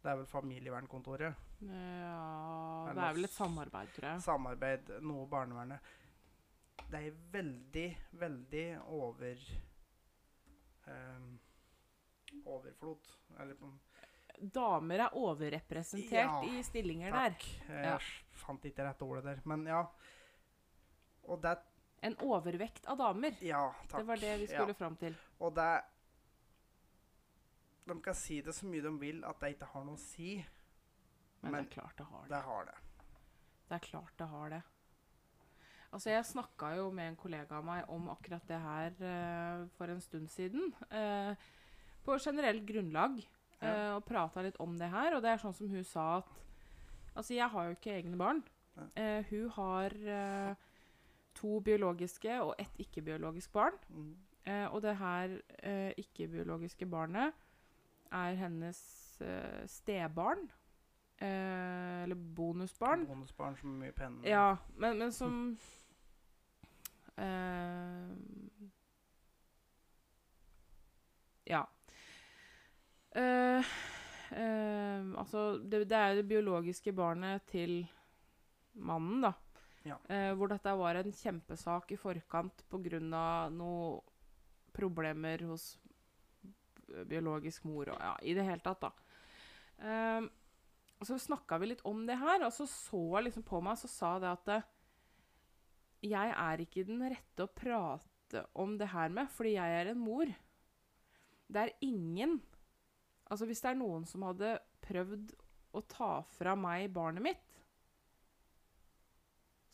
Det er vel familievernkontoret. Ja, det er vel et samarbeid, tror jeg. Samarbeid, noe barnevernet. Det er veldig, veldig over ehm, Overflod. Eller på Damer er overrepresentert Ja, i stillinger der. Takk. Jeg Ja. fant ikke rette ordet der. Men ja. Og det En overvekt av damer. Ja, takk. Det var det vi Ja. skulle fram til. Og det De kan si det så mye de vil at det ikke har noe å si. Men, Men det er klart det har det. Det har det. Det er klart det har det. Altså, jeg snakka jo med en kollega av meg om akkurat det her uh, for en stund siden. Uh, på generelt grunnlag. Ja. eh, og prata litt om det her. Og det er sånn som hun sa at Altså, jeg har jo ikke egne barn. Hun har to biologiske og ett ikke-biologisk barn. Mm. Eh, og det her eh, ikke-biologiske barnet er hennes eh, stebarn. Eh, eller bonusbarn. Bonusbarn som er mye penere. Ja, men, men som eh, Ja. Eh, eh, altså, det, det er det biologiske barnet til mannen, da. Ja. Eh, hvor dette var en kjempesak i forkant pga. noen problemer hos biologisk mor og ja, i det hele tatt, da. Eh, så snakka vi litt om det her, og så så hun liksom på meg og sa det at eh, jeg er ikke den rette å prate om det her med, fordi jeg er en mor. Det er ingen Altså, hvis det er noen som hadde prøvd å ta fra meg barnet mitt,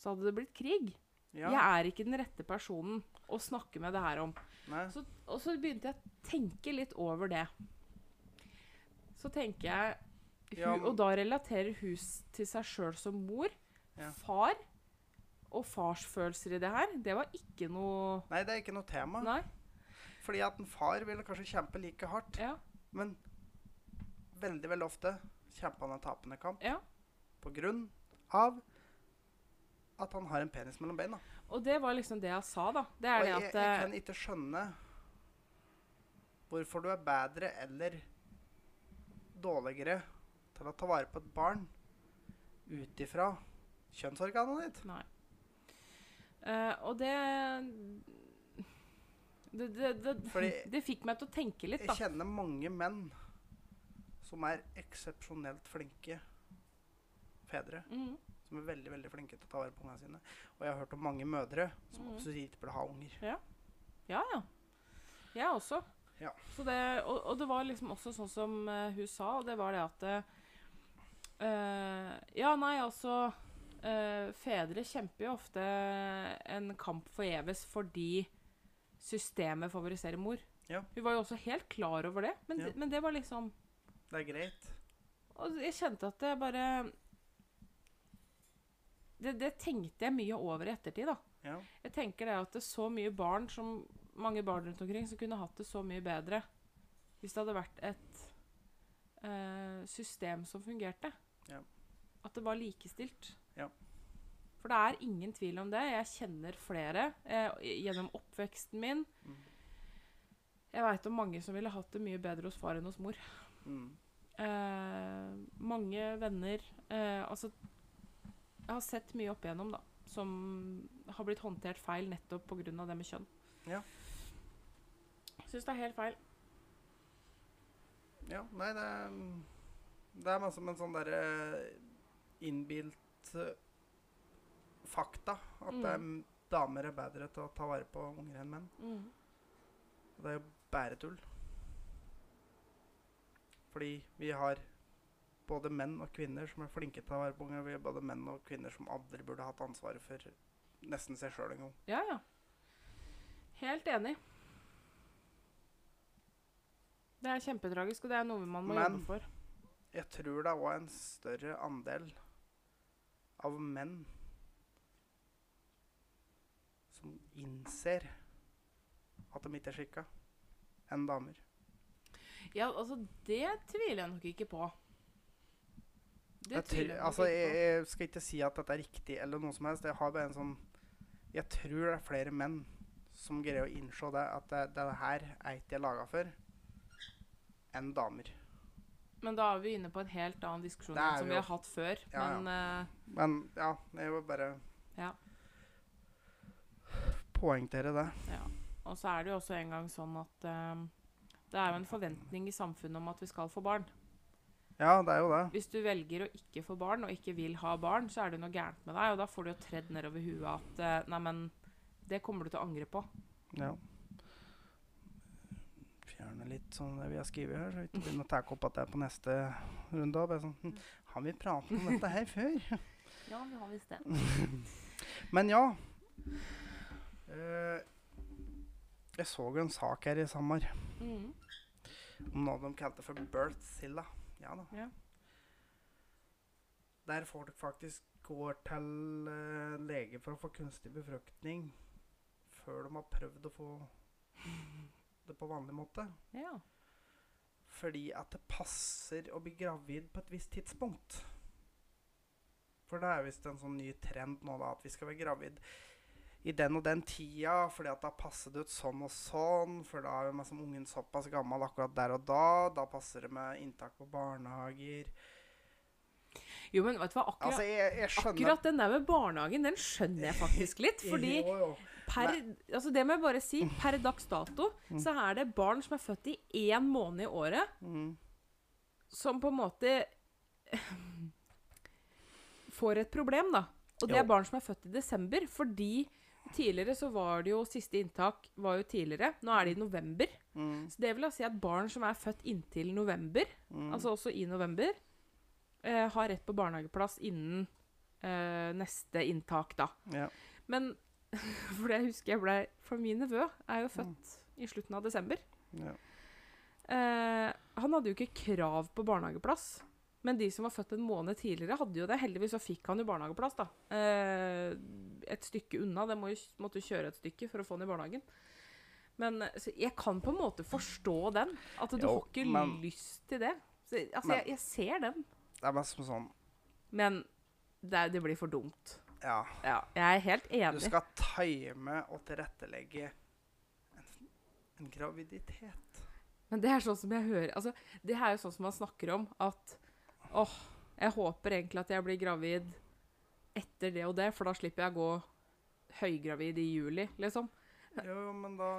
så hadde det blitt krig. Ja. Jeg er ikke den rette personen å snakke med det her om. Så, og så begynte jeg å tenke litt over det. Så tenker jeg hun, Ja, Og da relaterer hun til seg sjøl som mor. Ja. Far og farsfølelser i det her, det var ikke noe Nei, det er ikke noe tema. Nei. Fordi at en far ville kanskje kjempe like hardt, Ja. men veldig, veldig ofte kjempa han en tapende kamp ja. på grunn av at han har en penis mellom beina. Og det var liksom det jeg sa, da. Det er Og det at jeg jeg kan ikke skjønne hvorfor du er bedre eller dårligere til å ta vare på et barn ut ifra kjønnsorganet ditt. Nei. Uh, og det det, det, det, det fikk meg til å tenke litt, da. Jeg kjenner mange menn som er eksepsjonelt flinke fedre. Mhm. Som er veldig veldig flinke til å ta vare på ungene sine. Og jeg har hørt om mange mødre som også absolutt ikke burde ha unger. Ja, ja. Jeg også. Ja. Så det, og, og det var liksom også sånn som uh, hun sa, og det var det at uh, Ja, nei, altså uh, Fedre kjemper jo ofte en kamp forgjeves fordi systemet favoriserer mor. Ja. Hun var jo også helt klar over det, men, Ja. men det var liksom Det er greit. Og jeg kjente at det bare det, det tenkte jeg mye over i ettertid, da. Ja. Jeg tenker det at det er så mye barn som mange barn rundt omkring som kunne hatt det så mye bedre hvis det hadde vært et eh, system som fungerte. Ja. At det var likestilt. Ja. For det er ingen tvil om det. Jeg kjenner flere eh, gjennom oppveksten min. Mm. Jeg veit om mange som ville hatt det mye bedre hos far enn hos mor. Mm. Eh, mange venner eh, Altså, jeg har sett mye opp igjennom, da, som har blitt håndtert feil nettopp pga. det med kjønn. Ja. Syns det er helt feil. Ja, nei, det er Det er masse med en sånn derre innbilt eh, fakta. At det er, Mm. damer er bedre til å ta vare på unger enn menn. Mm. det er jo bæretull. Fordi vi har både menn og kvinner som er flinke til å være på. Både menn og kvinner som aldri burde hatt ansvaret for nesten seg sjøl engang. Ja, ja. Helt enig. Det er kjempetragisk, og det er noe man må Men- jobbe for. Jeg tror det er òg en større andel av menn som innser at de ikke er skikka, enn damer. Ja, altså, det tviler jeg nok ikke på. Jeg, tror, altså, jeg, jeg skal ikke si at dette er riktig, eller noe som helst. Jeg har bare en sånn Jeg tror det er flere menn som greier å innse det, at det, det her er ikke jeg laga for, enn damer. Men da er vi inne på en helt annen diskusjon enn som vi har hatt før. Ja, ja. Uh, eh, Men ja, jeg vil bare Ja. poengtere det. ja. Og så er det jo også en gang sånn at eh, det er jo en forventning i samfunnet om at vi skal få barn. Ja, det er jo det. Hvis du velger å ikke få barn, og ikke vil ha barn, så er det noe gærent med deg, og da får du jo tredd nedover huet at eh, Nei, men det kommer du til å angre på. Ja. Fjerne litt sånn det vi har skrevet her, så vi ikke begynner å ta opp at det er på neste runde. og Bare sånn, hm, har vi pratet om dette her før? Ja, vi har visst det. Men ja. Eh, jeg så jo en sak her i sommer Mm. om noe de kalte for birthzilla. Ja da. Ja. Der folk faktisk går til uh, lege for å få kunstig befruktning før de har prøvd å få det på vanlig måte. ja. Fordi at det passer å bli gravid på et visst tidspunkt. For det er visst en sånn ny trend nå, da, at vi skal være gravid i den og den tida, fordi at da passer det ut sånn og sånn, for da er liksom ungen såpass gammel akkurat der og da. Da passer det med inntak på barnehager. Jo, men vet du hva, akkurat, Altså, jeg, jeg akkurat den der med barnehagen, den skjønner jeg faktisk litt. Fordi Jo, jo. per Altså, det må jeg bare si, per dags dato så er det barn som er født i én måned i året, Mm. som på en måte får et problem, da. Og det Jo. er barn som er født i desember, fordi tidligere så var det jo Siste inntak var jo tidligere. Nå er det i november. Mm. Så det vil da si at barn som er født inntil november, Mm. altså også i november, eh, har rett på barnehageplass innen eh, neste inntak, da. Ja. Men For det husker jeg ble For min nevø er jo født i slutten av desember. Ja. Eh, han hadde jo ikke krav på barnehageplass. Men de som var født en måned tidligere, hadde jo det. Heldigvis så fikk han jo barnehageplass, da. Eh, et stykke unna. Det må jo, måtte jo kjøre et stykke for å få den i barnehagen. Men jeg kan på en måte forstå den. At du Jo, har ikke men- lyst til det. Så, altså, Men- jeg, jeg ser den. Det er som sånn Men det, det blir for dumt. Ja. Ja, jeg er helt enig. Du skal time og tilrettelegge en, en graviditet. Men det er sånn som jeg hører Altså, det er jo sånn som man snakker om at åh, jeg håper egentlig at jeg blir gravid etter det og det, for da slipper jeg å gå høygravid i juli, liksom. Jo, men da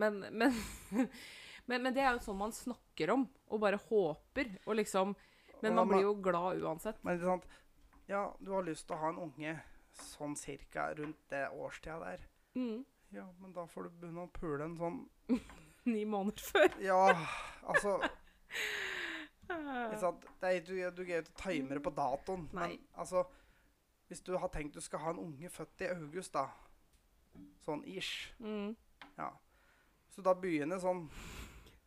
Men, men, men, men det er jo sånn man snakker om, og bare håper, og liksom Men man blir jo glad uansett. Men det er sant? Ja, du har lyst til å ha en unge sånn cirka rundt det årstida der. Mm. Ja, men da får du begynne å pule en sånn Ni måneder før. Ja, altså ikke sant? Det er, du, du greier ikke å time det på datoen. Nei. Men altså Hvis du har tenkt du skal ha en unge født i august, da Sånn ish. Mm. Ja. Så da begynner sånn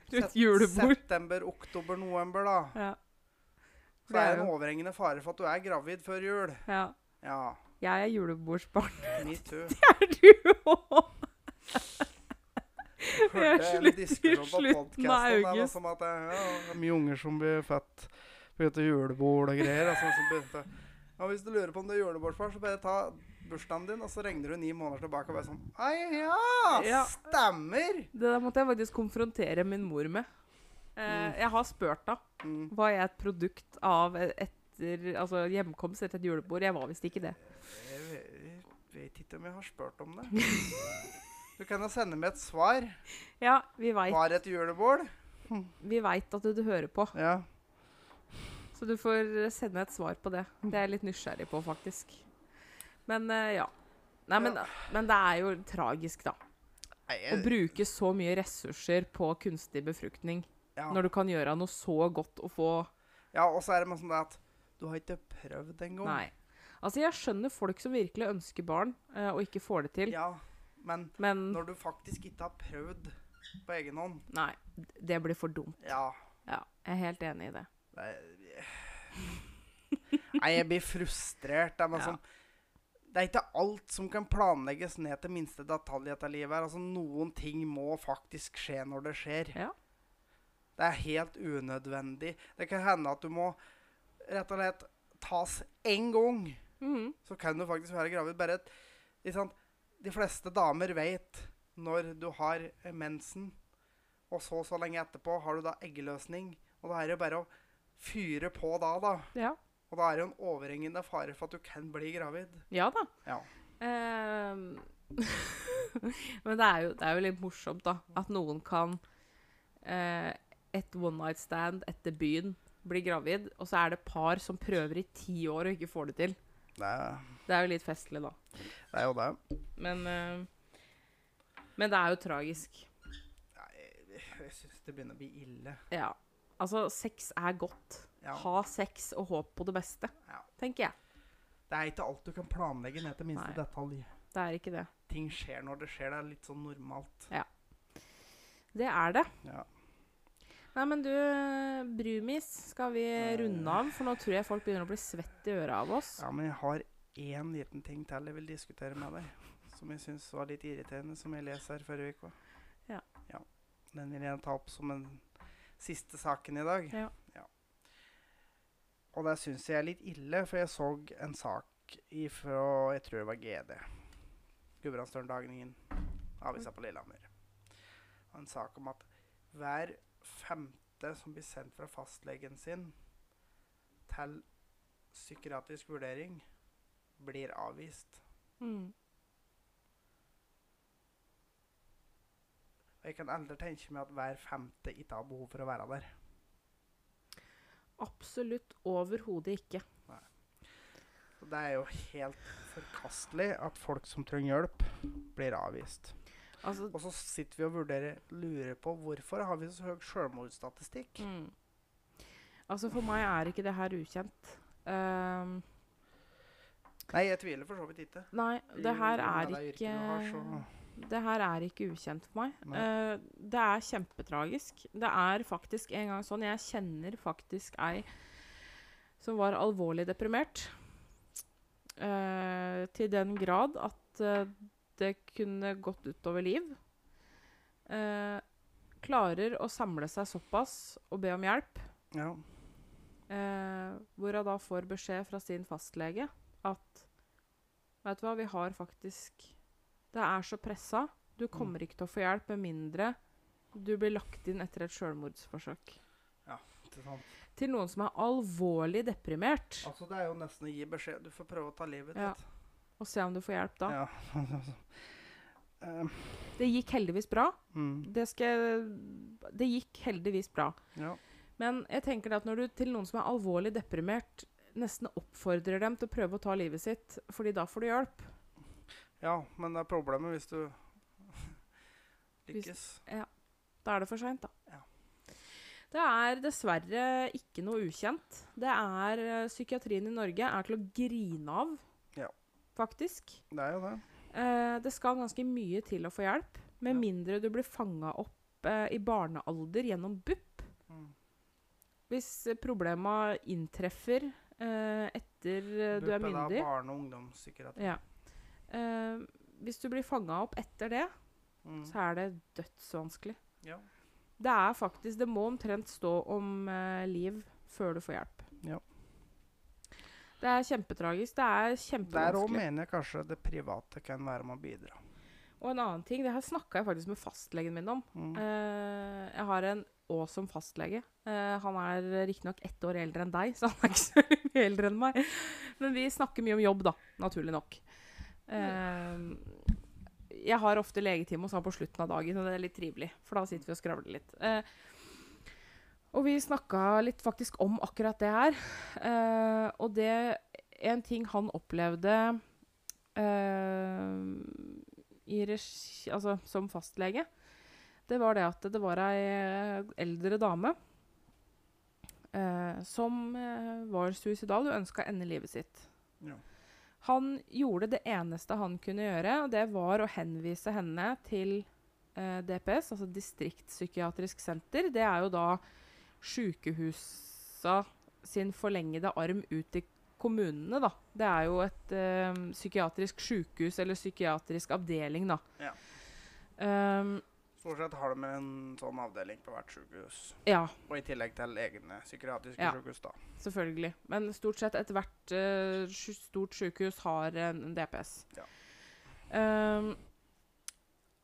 julebord. September, oktober, november, da. Ja. Så Det er en overhengende fare for at du er gravid før jul. ja. Ja. Jeg er julebordsbarn. Me too. Er du òg? Hørte en slutt i diskusjon på slutten av podcasten august. som at det, ja, er mye unger som blir født på julebord og greier. Altså, som begynte, ja, hvis du lurer på om det er julebordsfar, så bare ta bursdagen din, og så regner du ni måneder tilbake og bare sånn Ai, ja, Ja. stemmer! Det der måtte jeg faktisk konfrontere min mor med. Eh, Mm. Jeg har spurt henne. Mm. Var jeg et produkt av etter, altså hjemkomst etter et julebord? Jeg var visst ikke det. Jeg vet, jeg vet ikke om jeg har spurt om det. Du kan jo sende meg et svar. Ja, vi vet. Var et julebord? vi vet at du, du hører på. Ja. Så du får sende et svar på det. Det er jeg litt nysgjerrig på, faktisk. Men eh, ja. Nei, men, men det er jo tragisk, da. Nei, Å bruke så mye ressurser på kunstig befruktning ja. når du kan gjøre noe så godt å få ja, og så er det med sånn at du har ikke prøvd engang. Nei. Altså, jeg skjønner folk som virkelig ønsker barn, eh, og ikke får det til. Ja, men Men når du faktisk ikke har prøvd på egen hånd nei, det blir for dumt. Ja. Ja, jeg er helt enig i det. Det er, Nei, jeg blir frustrert. Det er, Ja. sånn, det er ikke alt som kan planlegges ned til minste detalj i dette livet. Altså, noen ting må faktisk skje når det skjer. Ja. Det er helt unødvendig. Det kan hende at du må rett og slett tas én gang. Mhm. Så kan du faktisk være gravid. Bare et, liksom. De fleste damer vet når du har mensen, og så så lenge etterpå har du da eggeløsning. Og da er det bare å fyre på da, da. Ja. Og da er det jo en overhengende fare for at du kan bli gravid. Ja da. Ja. Uh, Men det er, jo, det er jo litt morsomt, da. At noen kan uh, Et one night stand etter byen bli gravid, og så er det par som prøver i ti år og ikke får det til. Det er, Det er jo litt festlig, da. det er jo det. Men, uh, men det er jo tragisk. Jeg, jeg syns det begynner å bli ille. Ja. Altså, sex er godt. Ja. Ha sex og håp på det beste, Ja. tenker jeg. Det er ikke alt du kan planlegge ned til minste Nei. detalj. Det er ikke det. Ting skjer når det skjer. Det er litt sånn normalt. Det er det. Ja. Nei, men du, Brumis, skal vi runde av? For nå tror jeg folk begynner å bli svett i øret av oss. ja, men jeg har én liten ting til jeg vil diskutere med deg. Som jeg syns var litt irriterende, som jeg leser her forrige uke. Ja. Den vil jeg ta opp som en siste saken i dag. Ja. Og det syns jeg er litt ille, for jeg så en sak ifra Jeg tror det var GD. Gudbrandsdølen-dagningen. Avisa på Lillehammer. Og en sak om at hver femte som blir sendt fra fastlegen sin til psykiatrisk vurdering, blir avvist. Mm. Og jeg kan aldri tenke meg at hver femte ikke har behov for å være der. Absolutt overhodet ikke. Så det er jo helt forkastelig at folk som trenger hjelp, blir avvist. Altså, Og så sitter vi og vurderer, lurer på hvorfor har vi så høy selvmordsstatistikk. mm. altså for meg er ikke det her ukjent. Um, Nei, jeg tviler for så vidt ikke. nei, det her er det er ikke så- Det her er ikke ukjent for meg. Eh, det er kjempetragisk. Det er faktisk en gang sånn Jeg kjenner faktisk ei som var alvorlig deprimert. Uh, til den grad at uh, det kunne gått utover liv. Klarer å samle seg såpass og be om hjelp. Ja. Hvor hun da får beskjed fra sin fastlege at Vet du hva, vi har faktisk Det er så pressa. Du kommer ikke til å få hjelp med mindre du blir lagt inn etter et sjølmordsforsøk. er sant? Til noen som er alvorlig deprimert, Altså, det er jo nesten å gi beskjed. Du får prøve å ta livet Ja. og se om du får hjelp da. Ja. um, Det gikk heldigvis bra. mm, Det, skal, det gikk heldigvis bra. ja. Men jeg tenker at når du til noen som er alvorlig deprimert, nesten oppfordrer dem til å prøve å ta livet sitt, fordi da får du hjelp ja, men det er problemet hvis du Hvis- ja. Da er det for seint, da. Ja. Det er dessverre ikke noe ukjent. Det er eh, Psykiatrien i Norge er til å grine av, Ja. faktisk. Det er jo det. Eh, det skal ganske mye til å få hjelp, med Ja. mindre du blir fanga opp eh, i barnealder gjennom BUP. Mm. Hvis eh, problema inntreffer eh, etter BUP, du er myndig BUP er da Barne- og ungdomspsykiatri. ja. Eh, Hvis du blir fanga opp etter det, Mm. så er det dødsvanskelig. Ja. Det er faktisk Det må omtrent stå om eh, liv før du får hjelp. Ja. Det er kjempetragisk. Det er kjempevanskelig. Der òg mener jeg kanskje det private kan være med å bidra. Og en annen ting, det her snakka jeg faktisk med fastlegen min om. Mm. Eh, jeg har en awesome fastlege. Uh, han er riktignok ett år eldre enn deg, så han er ikke så mye eldre enn meg. Men vi snakker mye om jobb, da. Naturlig nok. Eh, jeg har ofte legetime hos ham på slutten av dagen, og det er litt trivelig. For da sitter vi og skravler litt. Eh, og vi snakka litt faktisk om akkurat det her. Eh, og det En ting han opplevde regi, altså, som fastlege, det var det at det var ei eldre dame som var suicidal og ønska å ende livet sitt. Ja. Han gjorde det eneste han kunne gjøre, og det var å henvise henne til eh, DPS, altså distriktspsykiatrisk senter. Det er jo da sjukehusa sin forlengede arm ut til kommunene, da. Det er jo et eh, psykiatrisk sjukehus eller psykiatrisk avdeling, da. Ja. Um, Stort sett har de en sånn avdeling på hvert sykehus. ja, Og i tillegg til egne psykiatriske Ja. sykehus, da. selvfølgelig. Men stort sett ethvert uh, stort sykehus har en, en DPS. Ja. Um,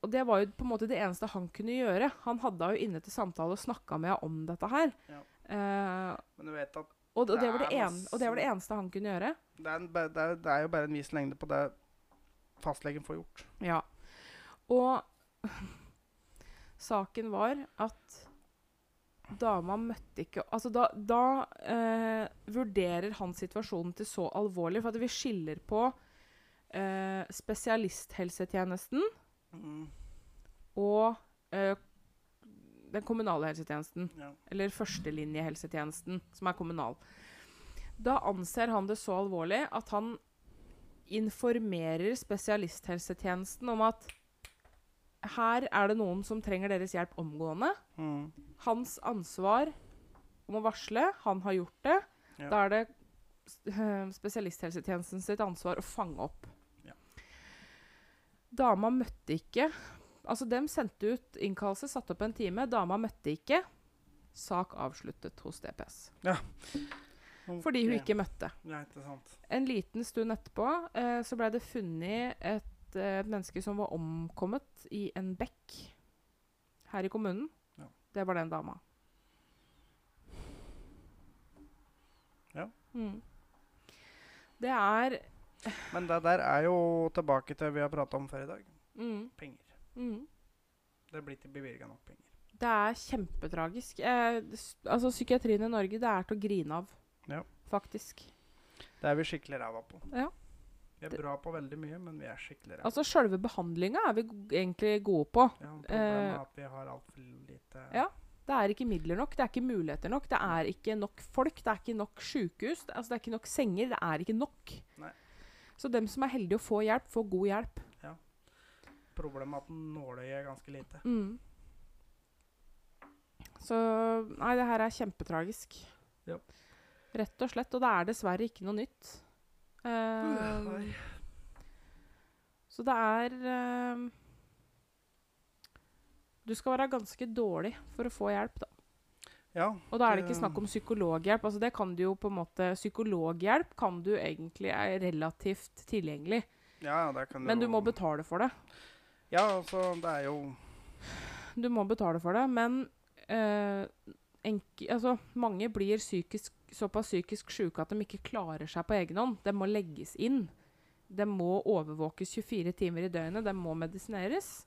og det var jo på en måte det eneste han kunne gjøre. Han hadde jo inne til samtale og snakka med henne om dette her. Ja. Uh, Men du vet at og, og, det var det Det en, og det var det eneste han kunne gjøre. det er, en, det, er, det er jo bare en viss lengde på det fastlegen får gjort. Ja. Og saken var at dama møtte ikke Altså, da, da eh, vurderer han situasjonen til så alvorlig, for at vi skiller på eh, spesialisthelsetjenesten Mm. og eh, den kommunale helsetjenesten. Ja. Eller førstelinjehelsetjenesten, som er kommunal. Da anser han det så alvorlig at han informerer spesialisthelsetjenesten om at her er det noen som trenger deres hjelp omgående. Mm. Hans ansvar om å varsle, han har gjort det. Ja. Da er det eh, spesialisthelsetjenesten sitt ansvar å fange opp. Ja. Dama møtte ikke Altså, dem sendte ut innkallelse, satte opp en time. Dama møtte ikke. Sak avsluttet hos DPS. Fordi hun ikke møtte. Ja. En liten stund etterpå eh, så ble det funnet et, eh, et menneske som var omkommet i en bekk her i kommunen. Ja. Det var den dama. Ja. Mm. Det er Men det der er jo tilbake til vi har prata om før i dag. mm, Penger. mm. Det blir ikke bevilga nok penger. Det er kjempetragisk. Eh, altså, psykiatrien i Norge, det er til å grine av. Ja. Faktisk. Det er vi skikkelig ræva på. Ja. Vi er bra på veldig mye, men vi er skikkelig ræva. Altså, sjølve behandlinga er vi egentlig gode på. ja, problemet eh, er at vi har altfor lite Ja. Det er ikke midler nok, det er ikke muligheter nok, det er ikke nok folk, det er ikke nok sykehus, det, altså det er ikke nok senger, det er ikke nok. Nei. Så dem som er heldige å få hjelp, får god hjelp. Ja. Problemet er at nåløyet er ganske lite. Mm. Så nei, det her er kjempetragisk. Ja. Rett og slett. Og det er dessverre ikke noe nytt. Så det er eh, Du skal være ganske dårlig for å få hjelp, da. Ja, Og da er det ikke snakk om psykologhjelp. Altså det kan du jo på en måte Psykologhjelp kan du egentlig er relativt tilgjengelig, ja, det kan men du må betale for det. Ja, altså, det er jo Du må betale for det, men uh, enk- altså, mange blir psykisk, såpass psykisk syke at de ikke klarer seg på egen hånd. De må legges inn. De må overvåkes 24 timer i døgnet. De må medisineres.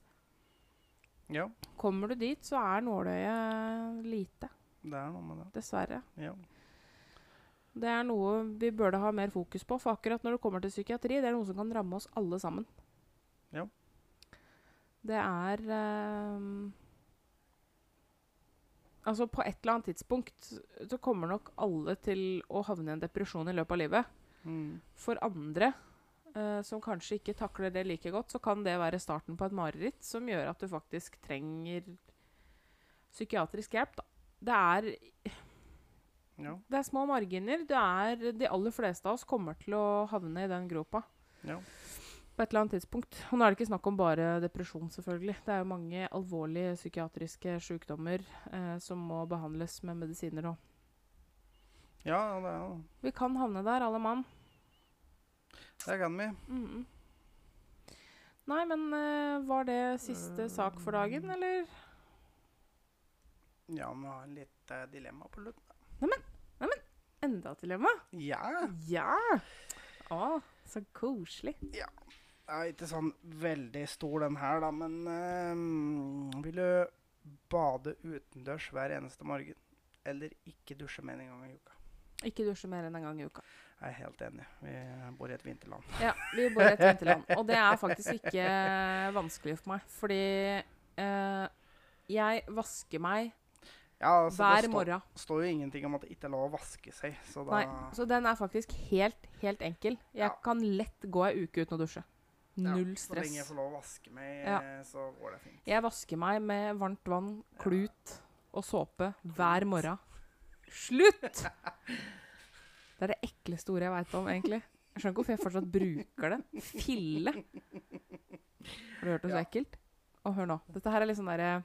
Ja, Kommer du dit, så er nåløyet lite. det er noe med det. Dessverre. Ja. Det er noe vi burde ha mer fokus på. For akkurat når det kommer til psykiatri, det er noe som kan ramme oss alle sammen. Ja. Det er ehm, Altså, på et eller annet tidspunkt så kommer nok alle til å havne i en depresjon i løpet av livet. Mm. For andre eh, som kanskje ikke takler det like godt, så kan det være starten på et mareritt som gjør at du faktisk trenger psykiatrisk hjelp. Da. Det er Ja. det er små marginer. Det er, de aller fleste av oss kommer til å havne i den gropa ja. På et eller annet tidspunkt. Og nå er det ikke snakk om bare depresjon, selvfølgelig. Det er jo mange alvorlige psykiatriske sykdommer eh, som må behandles med medisiner òg. Ja, det, er, Vi kan havne der, alle mann. det kan vi. Mhm. Nei, men eh, var det siste sak for dagen, eller? Ja, vi har litt eh, dilemma på slutten. Enda et dilemma? Ja. Ja! Å, så koselig. Det er ikke sånn veldig stor den her, da, men eh, vil du bade utendørs hver eneste morgen? Eller ikke dusje mer enn en gang i uka? Ikke dusje mer enn en gang i uka. Jeg er helt enig. Vi bor i et vinterland. Ja, vi bor i et vinterland. Og det er faktisk ikke vanskelig for meg. Fordi uh, jeg vasker meg Ja, altså, hver det står, morgen. jo ingenting om at det ikke er lov å vaske seg, så Nei, så den er faktisk helt, helt enkel. Jeg Ja. kan lett gå ei uke uten å dusje. Ja, Null Så lenge jeg stress. får lov å vaske meg, Ja. så går det fint. Jeg vasker meg med varmt vann, klut og såpe hver morgen. Slutt! Det er det ekleste ordet jeg veit om, egentlig. Jeg skjønner ikke hvorfor jeg fortsatt bruker det. Fille. Har du hørt det så Ja. ekkelt? Og hør nå. Dette her er litt sånn derre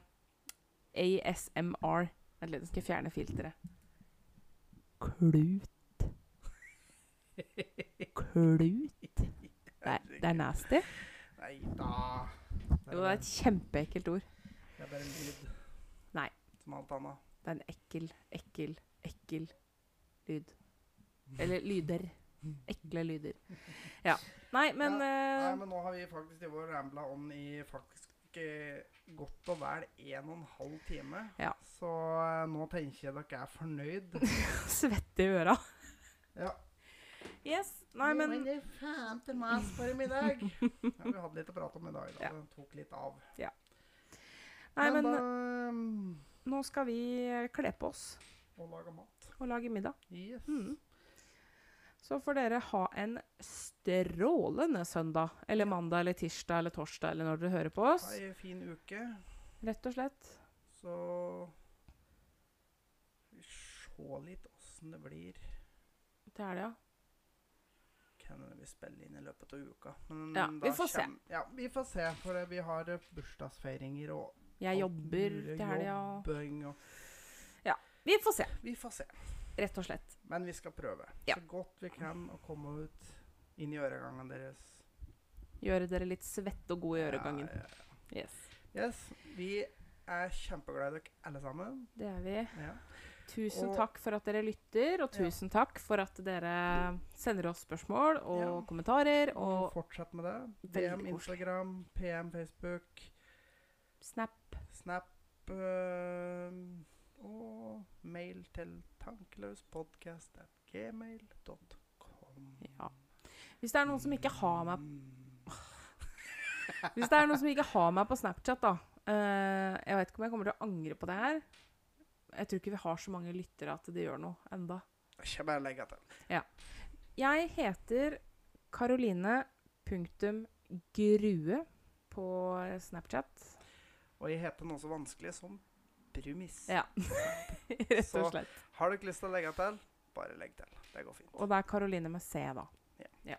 ASMR. Vent litt, skal jeg fjerne filteret. Klut. Klut. Er, det er nasty. Nei da. Det er et kjempeekkelt ord. det er bare en lyd. Nei. Som alt annet. Det er en ekkel, ekkel ekkel lyd. Eller lyder. Ekle lyder. Ja. Nei, men Nei, eh, men nå har vi faktisk i vår rambla om i faktisk eh, godt og vel en og en halv time. Ja. Så eh, nå tenker jeg dere er fornøyd. svette i øra. Ja. Yes. Nei, men det er faen til mas for i middag. ja, vi hadde litt å prate om i dag. da. Ja. Det tok litt av. Ja. Nei, men da um, nå skal vi kle på oss Og lage mat. og lage middag. Yes. Mm. Så får dere ha en strålende søndag, eller mandag, eller tirsdag, eller torsdag, eller når dere hører på oss. Ha ei fin uke. Rett og slett. Så vi se litt åssen det blir. Til helga. Kan hende vi spiller inn i løpet av uka. Men Ja, vi får se. Ja, vi får se. For det- vi har eh, bursdagsfeiringer og Jeg jobber til helga. jobbing og Vi får se, Vi får se. rett og slett. Men vi skal prøve Ja. så godt vi kan å komme ut inn i øregangen deres. Gjøre dere litt svette og gode i øregangen. Ja, ja, Yes. Yes, vi er kjempeglade i dere alle sammen. Det er vi. Ja. Tusen Og- takk for at dere lytter, og Ja. tusen takk for at dere sender oss spørsmål og Ja. kommentarer Og og fortsett med det. DM Instagram, PM Facebook, snap. Snap øh, og mail til tankeløspodkast.gmail.com. Ja. Hvis det er noen som ikke har meg Mm. Hvis det er noen som ikke har meg på Snapchat, da eh, Jeg vet ikke om jeg kommer til å angre på det her. Jeg tror ikke vi har så mange lyttere at det gjør noe enda. Ikke bare legge til. Jeg heter Karoline.grue på Snapchat. Og jeg heter noe så vanskelig som Brumis. Ja. Rett Så- og slett. Har dere lyst til å legge til, bare legg til. Det går fint. Og det er Karoline med C, da. Ja.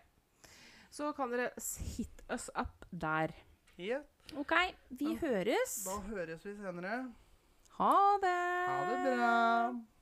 Så kan dere hit us up der. Yeah. OK, vi Ja. høres. da høres vi senere. Ha det. Ha det bra.